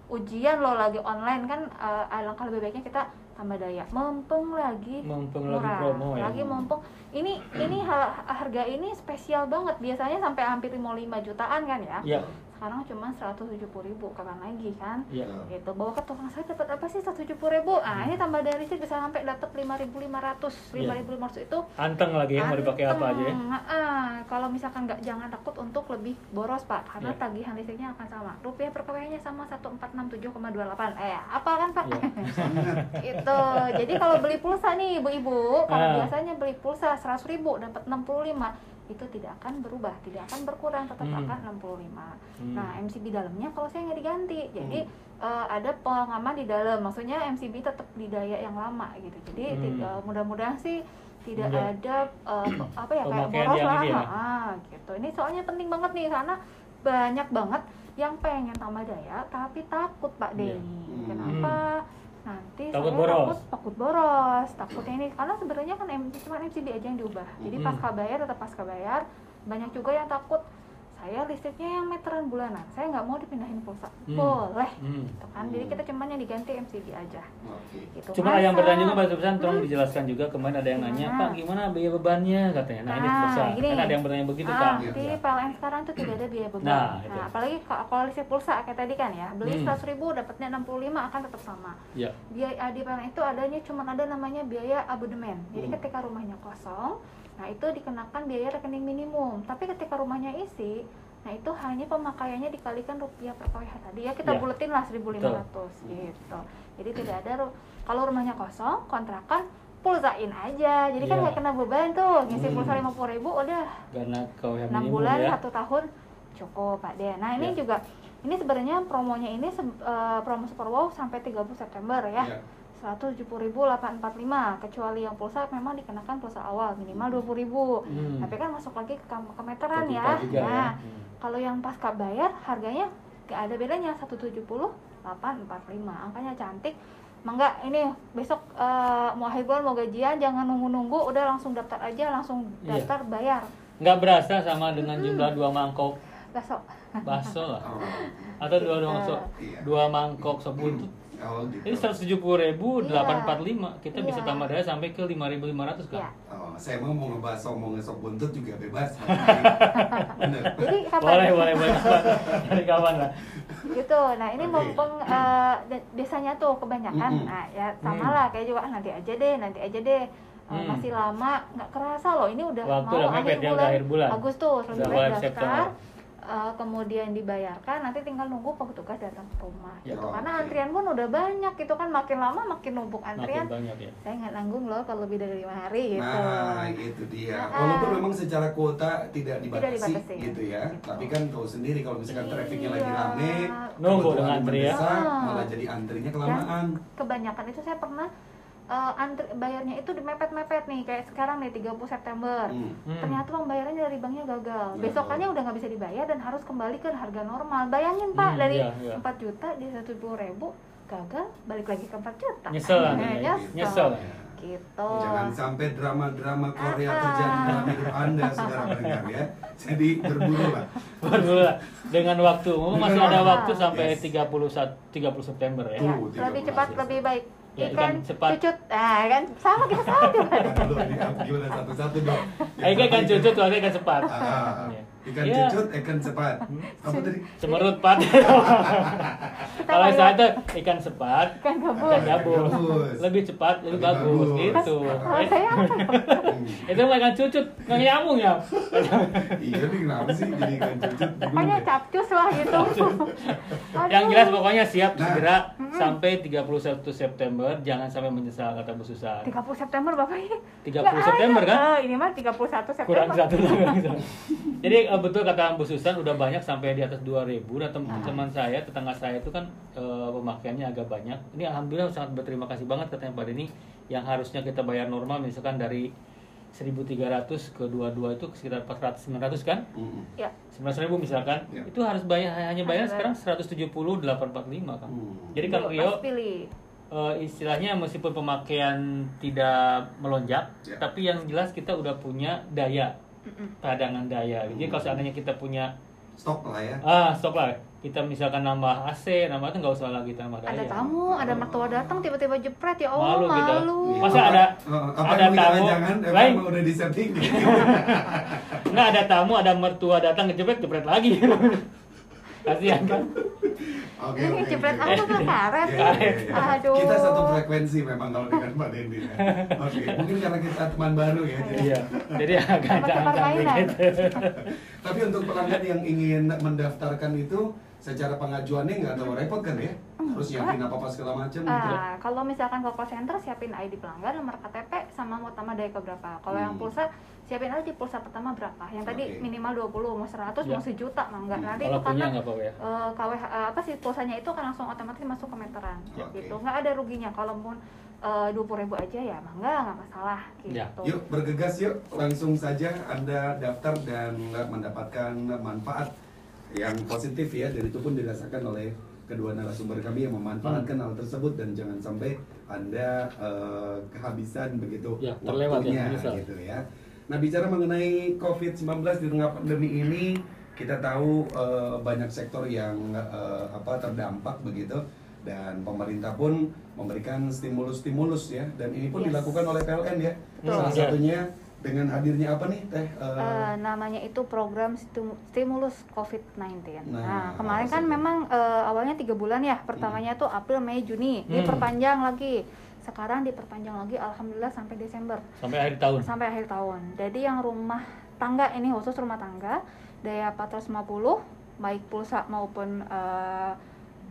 ujian lo lagi online kan uh, alangkah lebih baiknya kita tambah daya. Mumpung lagi Mumpung lagi murah, promo ya. lagi mumpung ini ini ha- harga ini spesial banget. Biasanya sampai hampir mau 5 jutaan kan ya. Iya. Sekarang cuma 170.000 ribu kapan lagi kan? Iya. gitu bawa ke tukang saya dapat apa sih 170 ribu ah ini tambah dari sih bisa sampai dapat 5.500 Iya. 5.500 itu Anteng lagi ya mau dipakai apa aja ya. anteng. Ah, kalau misalkan nggak jangan takut untuk lebih boros pak karena Iya. tagihan listriknya akan sama rupiah per KWH-nya sama 1467,28 eh apa kan pak Iya. (laughs) itu jadi kalau beli pulsa nih ibu-ibu kalau Ah. biasanya beli pulsa 100 ribu dapat 65 itu tidak akan berubah tidak akan berkurang tetap Hmm. akan 65 Hmm. Nah, MCB dalamnya kalau saya nggak diganti, jadi eh, ada pengaman di dalam. Maksudnya MCB tetap di daya yang lama gitu. Jadi Hmm. eh, mudah-mudahan sih tidak Iya. ada pe- (coughs) apa ya kayak boros lah. ini ya. Ah, gitu. Ini soalnya penting banget nih karena banyak banget yang pengen tambah daya tapi takut Pak. Denny. Hmm. Kenapa? Nanti Takut saya boros. takut takut boros. Takutnya ini karena sebenarnya kan M- cuma MCB aja yang diubah. Jadi Hmm. pasca bayar tetap pasca bayar. Banyak juga yang takut saya listriknya yang meteran bulanan saya nggak mau dipindahin pulsa Hmm. boleh Hmm. gitu kan jadi kita cuman yang diganti MCD aja Oke. gitu Cuma yang bertanya juga Pak Subsan, tolong dijelaskan juga kemarin ada yang nanya? Pak gimana biaya bebannya katanya. Nah ini Nah, pulsa, gini. kan ada yang bertanya begitu ah. Iya, di. PLN sekarang tuh tidak ada biaya beban. Nah, Nah, itu. apalagi ka- kalau listrik pulsa kayak tadi kan ya, beli Hmm. seratus ribu dapatnya 65 akan tetap sama. Ya, Biaya di PLN itu adanya cuma ada namanya biaya abodemen. Jadi Hmm. ketika rumahnya kosong, nah itu dikenakan biaya rekening minimum. Tapi ketika rumahnya isi, nah itu hanya pemakaiannya dikalikan rupiah per kWh tadi ya kita Ya. buletin lah 1500 gitu. Jadi tidak ada kalau rumahnya kosong, kontrakan pulsain aja. Jadi kan Ya. nggak kena beban tuh, ngisi Hmm. pulsa 50 ribu udah karena yang 6 minimum bulan ya. satu tahun cukup Pak Den. Nah ini Ya. juga ini sebenarnya promonya ini eh, promo Super Wow sampai 30 September ya. Ya. 170.845 kecuali yang pulsa memang dikenakan pulsa awal minimal 20.000. Hmm. Tapi kan masuk lagi ke, kam- ke meteran ya. ya. Nah, Hmm. kalau yang pasca bayar harganya gak ada bedanya 170.845. Angkanya cantik. Mangga ini besok eh, mau akhir bulan mau gajian jangan nunggu-nunggu udah langsung daftar aja langsung Iya. daftar bayar. Nggak berasa sama dengan jumlah dua mangkok Besok. bakso lah, (laughs) atau dua dua mangkok, Iya. dua mangkok sop buntut. Oh gitu. Tujuh puluh ribu, Iya. delapan empat lima. Kita bisa Iya. tambah daya sampai ke lima ribu lima ratus Ya. kan? Oh, saya mau mau ngebahas ngomong sop buntut juga bebas. (laughs) Bener. Jadi kapan? Boleh, boleh, boleh. Dari kawan lah. gitu nah ini Oke. mumpung eh, de- desanya tuh kebanyakan Mm-mm. nah ya sama Hmm. lah kayak juga ah, nanti aja deh nanti aja deh Eh, Hmm. masih lama nggak kerasa loh ini udah Waktu mau udah mepet ya, udah akhir bulan. Agustus lebih mulai baik daftar eh, kemudian dibayarkan nanti tinggal nunggu petugas datang ke rumah Ya. gitu. karena Oke. antrian pun udah banyak gitu kan makin lama makin numpuk Makin antrian banyak ya. saya nggak nanggung loh kalau lebih dari lima hari gitu Nah, itu dia. Nah, Walaupun ah. memang secara kuota tidak dibatasi, dibatasi. gitu ya. Gitu. Tapi kan tahu sendiri kalau misalkan trafiknya lagi Iya. rame, Nunggu dengan antri ya. Ah. malah jadi antrinya kelamaan. kebanyakan itu saya pernah eh, antri bayarnya itu mepet-mepet nih kayak sekarang nih 30 September Hmm. Hmm. ternyata pembayarannya dari banknya gagal Gagal. besokannya udah nggak bisa dibayar dan harus kembali ke harga normal bayangin pak Hmm, dari iya, iya. 4 juta di 170 ribu gagal balik lagi ke 4 juta Nyesel (laughs) ya. nyesel. Nyesel. gitu Jangan sampai drama-drama Korea Ah. terjadi dalam hidup Anda, saudara pendengar ya. Jadi berburu lah. Baru lah. dengan waktu, masih ada waktu sampai Yes. 30 sat- 30 September ya. ya, Tuh, lebih 13 cepat ya. lebih baik Ya, ikan ikan cepat. cucut nah kan sama kita sama juga Aduh, ini gimana satu-satu dong. Eh, ikan cucut, waktu ikan cepat. Ah, ah, Iya. Ikan Iya. cucut, ikan cepat. Apa tadi? Cemerut pat. (laughs) Kalau saya tuh ikan sepat, ikan gabus ikan gabus. Gabus. Lebih cepat, lebih Lebih bagus bagus. gitu. kalau saya apa ya? Hmm. (laughs) Itu ikan cucut, nggak nyambung ya. Iya nih kenapa sih jadi ikan cucut? Pokoknya capcus lah gitu Yang jelas pokoknya siap Nah. segera sampai 31 September, jangan sampai menyesal kata Bu Susan. 30 September Bapak ini 30 Nggak September, kan? Eh, ini mah 31 September kurang satu lagi. (laughs) Jadi eh, betul kata Bu Susan udah banyak sampai di atas 2000 dan teman-teman saya, tetangga saya itu kan eh, pemakaiannya agak banyak. Ini alhamdulillah sangat berterima kasih banget katanya Pak Denny yang harusnya kita bayar normal misalkan dari 1300 ke 22 itu sekitar 400 900 kan? Hmm. ya 19 ribu misalkan Ya. itu harus bayar hanya bayar sekarang 170 845 kan. Hmm. Jadi kalau Pas Rio eh, istilahnya meskipun pemakaian tidak melonjak, Ya. tapi yang jelas kita udah punya daya cadangan daya. Jadi kalau seandainya kita punya Stok lah ya. ah stok lah, kita misalkan nambah AC, nambah itu nggak usah lagi tambah daya. ada tamu ada mertua datang tiba-tiba jepret ya Allah Malu kita. malu Masa ada Oh, apa ada emang tamu jangan emang lain udah di setting (laughs) nggak ada tamu ada mertua datang ngejepret jepret lagi. (laughs) Kasihan kan? (laughs) Oke, Ini oke, jepret oke. aku tuh karet. Aduh. Kita satu frekuensi memang kalau dengan Pak Dendi ya. Oke, mungkin karena kita teman baru ya. jadi- Iya. Jadi agak mainan. gitu. Tapi untuk pelanggan yang ingin mendaftarkan itu secara pengajuannya nggak terlalu repot kan ya? Harus nyiapin apa-apa segala macam gitu. Ah, kalau misalkan ke call center siapin ID pelanggan, nomor KTP sama mau tambah daya keberapa. Kalau yang Hmm. pulsa siapin aja di pulsa pertama berapa. Yang tadi Oke. minimal 20, mau 100, Ya. mau sejuta, mau enggak. Hmm. Nanti Kalau itu punya karena apa-apa ya. eh, KWH eh, apa sih pulsanya itu akan langsung otomatis masuk ke meteran Oke. gitu. Nggak ada ruginya kalaupun dua puluh ribu aja ya, mah enggak, nggak masalah gitu. Ya. Yuk bergegas yuk langsung saja Anda daftar dan mendapatkan manfaat yang positif ya dan itu pun dirasakan oleh kedua narasumber kami yang memanfaatkan hal tersebut dan jangan sampai Anda eh, kehabisan begitu Ya, terlewat ya, waktunya menyesal. gitu ya. Nah bicara mengenai COVID-19 di tengah pandemi ini kita tahu eh, banyak sektor yang eh, apa terdampak begitu dan pemerintah pun memberikan stimulus-stimulus ya dan ini pun Yes. dilakukan oleh PLN ya. Betul. Salah Ya. satunya dengan hadirnya apa nih Teh? Eh, Eh, namanya itu program stimu- stimulus COVID-19. Nah, Nah, kemarin kan saja? memang eh, awalnya tiga bulan ya. Pertamanya tuh April, Mei, Juni. Hmm. Diperpanjang lagi. Sekarang diperpanjang lagi, alhamdulillah sampai Desember, Sampai akhir tahun. sampai akhir tahun. Jadi yang rumah tangga ini khusus rumah tangga daya 450 baik pulsa maupun eh,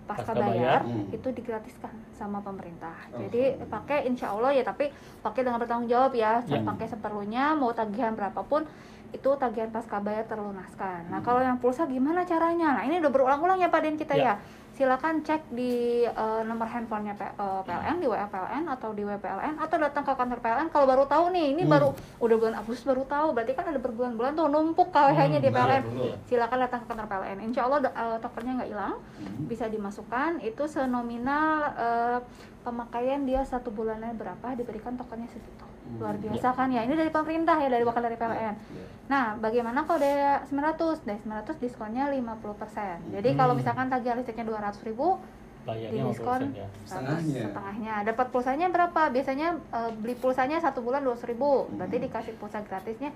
pasca bayar bayar. Hmm. itu digratiskan sama pemerintah. Oh. Jadi pakai insya Allah ya tapi pakai dengan bertanggung jawab ya. Ya. Pakai seperlunya mau tagihan berapapun itu tagihan pasca bayar terlunaskan. Nah kalau yang pulsa gimana caranya? Nah ini udah berulang-ulang ya Pak Den kita Ya. ya. Silakan cek di eh, nomor handphonenya P- eh, PLN di WA PLN atau di WPLN atau datang ke kantor PLN kalau baru tahu nih ini Hmm. baru udah bulan Agustus baru tahu berarti kan ada berbulan-bulan tuh numpuk KWH-nya di Hmm, PLN. betul. Silakan datang ke kantor PLN. Insya Allah eh, tokennya nggak hilang Hmm. bisa dimasukkan itu senominal eh, pemakaian dia satu bulannya berapa diberikan tokennya segitu luar Hmm. biasa kan ya ini dari pemerintah ya dari wakil dari PLN Ya. nah bagaimana kalau dari 900 dari 900 diskonnya 50% jadi Hmm. kalau misalkan tagihan listriknya 200 ribu Bayarnya diskon 50% ya. 100 Setengahnya. setengahnya dapat pulsanya berapa biasanya eh, beli pulsanya satu bulan 200 ribu berarti Hmm. dikasih pulsa gratisnya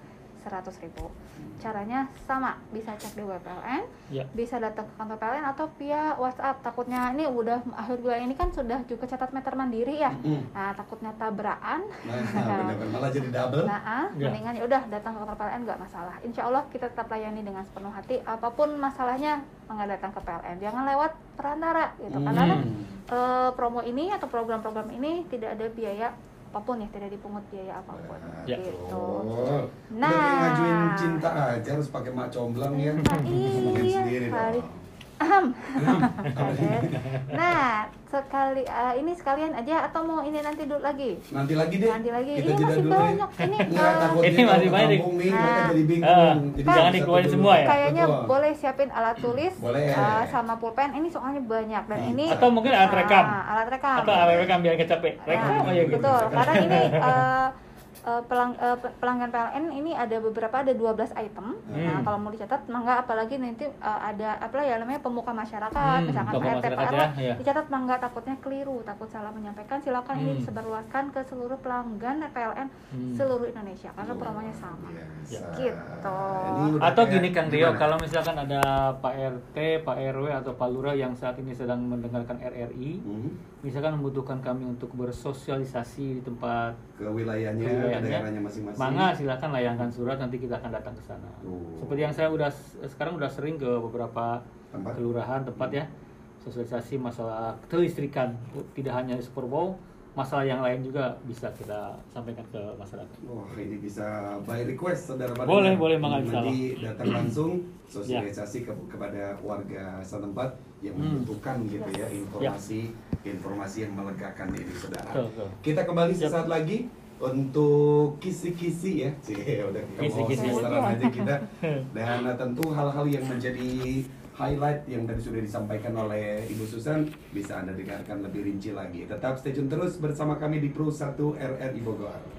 100 ribu caranya sama bisa cek di WPLN Ya. bisa datang ke kantor PLN atau via WhatsApp takutnya ini udah akhir bulan ini kan sudah juga catat meter mandiri ya Hmm. nah takutnya tabrakan Nah, benar-benar malah jadi double. nah ah, Ya. mendingan ya udah datang ke kantor PLN nggak masalah insya Allah kita tetap layani dengan sepenuh hati apa pun masalahnya mangga datang ke PLN jangan lewat perantara gitu karena kan, Hmm. eh, promo ini atau program-program ini tidak ada biaya apa pun ya tidak dipungut biaya apa pun Ya. gitu Oh, Nah. ngajuin cinta aja harus pakai mak comblang ya. Nah, iya, sendiri dong. Ini? (laughs) nah sekali eh, ini sekalian aja atau mau ini nanti dulu lagi Nanti lagi deh. nanti lagi Kita ini masih dulu banyak deh. ini eh, takutnya Ini masih kalau banyak. nih Nah. jadi bingung. Ah, Jadi jangan dikeluarin semua ya? kayaknya Betul. boleh siapin alat tulis Boleh. eh, sama pulpen ini soalnya banyak dan Hmm. ini Atau mungkin alat rekam. Ah, alat rekam Atau alat rekam biar capek. Rekam Nah, aja gitu. betul karena ini eh, eh, pelang, pe- pelanggan PLN ini ada beberapa ada 12 item nah Hmm. kalau mau dicatat mangga apalagi nanti eh, ada apa ya namanya pemuka masyarakat Hmm, misalkan PRT masyarakat PRW, ya, ya. dicatat mangga takutnya keliru takut salah menyampaikan silakan ini Hmm. disebarluaskan ke seluruh pelanggan PLN Hmm. seluruh Indonesia karena promonya sama Biasa. Gitu. Ini udah Atau gini Kang Rio, gimana? kalau misalkan ada Pak RT, Pak RW atau Pak Lurah yang saat ini sedang mendengarkan RRI, Hmm, misalkan membutuhkan kami untuk bersosialisasi di tempat ke wilayahnya, Ke wilayahnya. daerahnya masing-masing. Mangga silakan layangkan surat nanti kita akan datang ke sana. Tuh. Seperti yang saya udah sekarang udah sering ke beberapa Tempat? kelurahan tempat ya sosialisasi masalah kelistrikan tidak hanya di Superbowl masalah yang lain juga bisa kita sampaikan ke masyarakat. Wah ini bisa by request saudara Boleh, boleh, Bang Nanti datang langsung sosialisasi ke- kepada warga setempat yang Hmm. membutuhkan gitu ya informasi informasi yang melegakan ini saudara. Betul, betul. Kita kembali Siap. sesaat lagi untuk kisi-kisi ya. Cie, udah Kisi-kisi. aja kita. (laughs) Dan tentu hal-hal yang menjadi highlight yang tadi sudah disampaikan oleh Ibu Susan bisa Anda dengarkan lebih rinci lagi. Tetap stay tune terus bersama kami di Pro 1 RRI Bogor.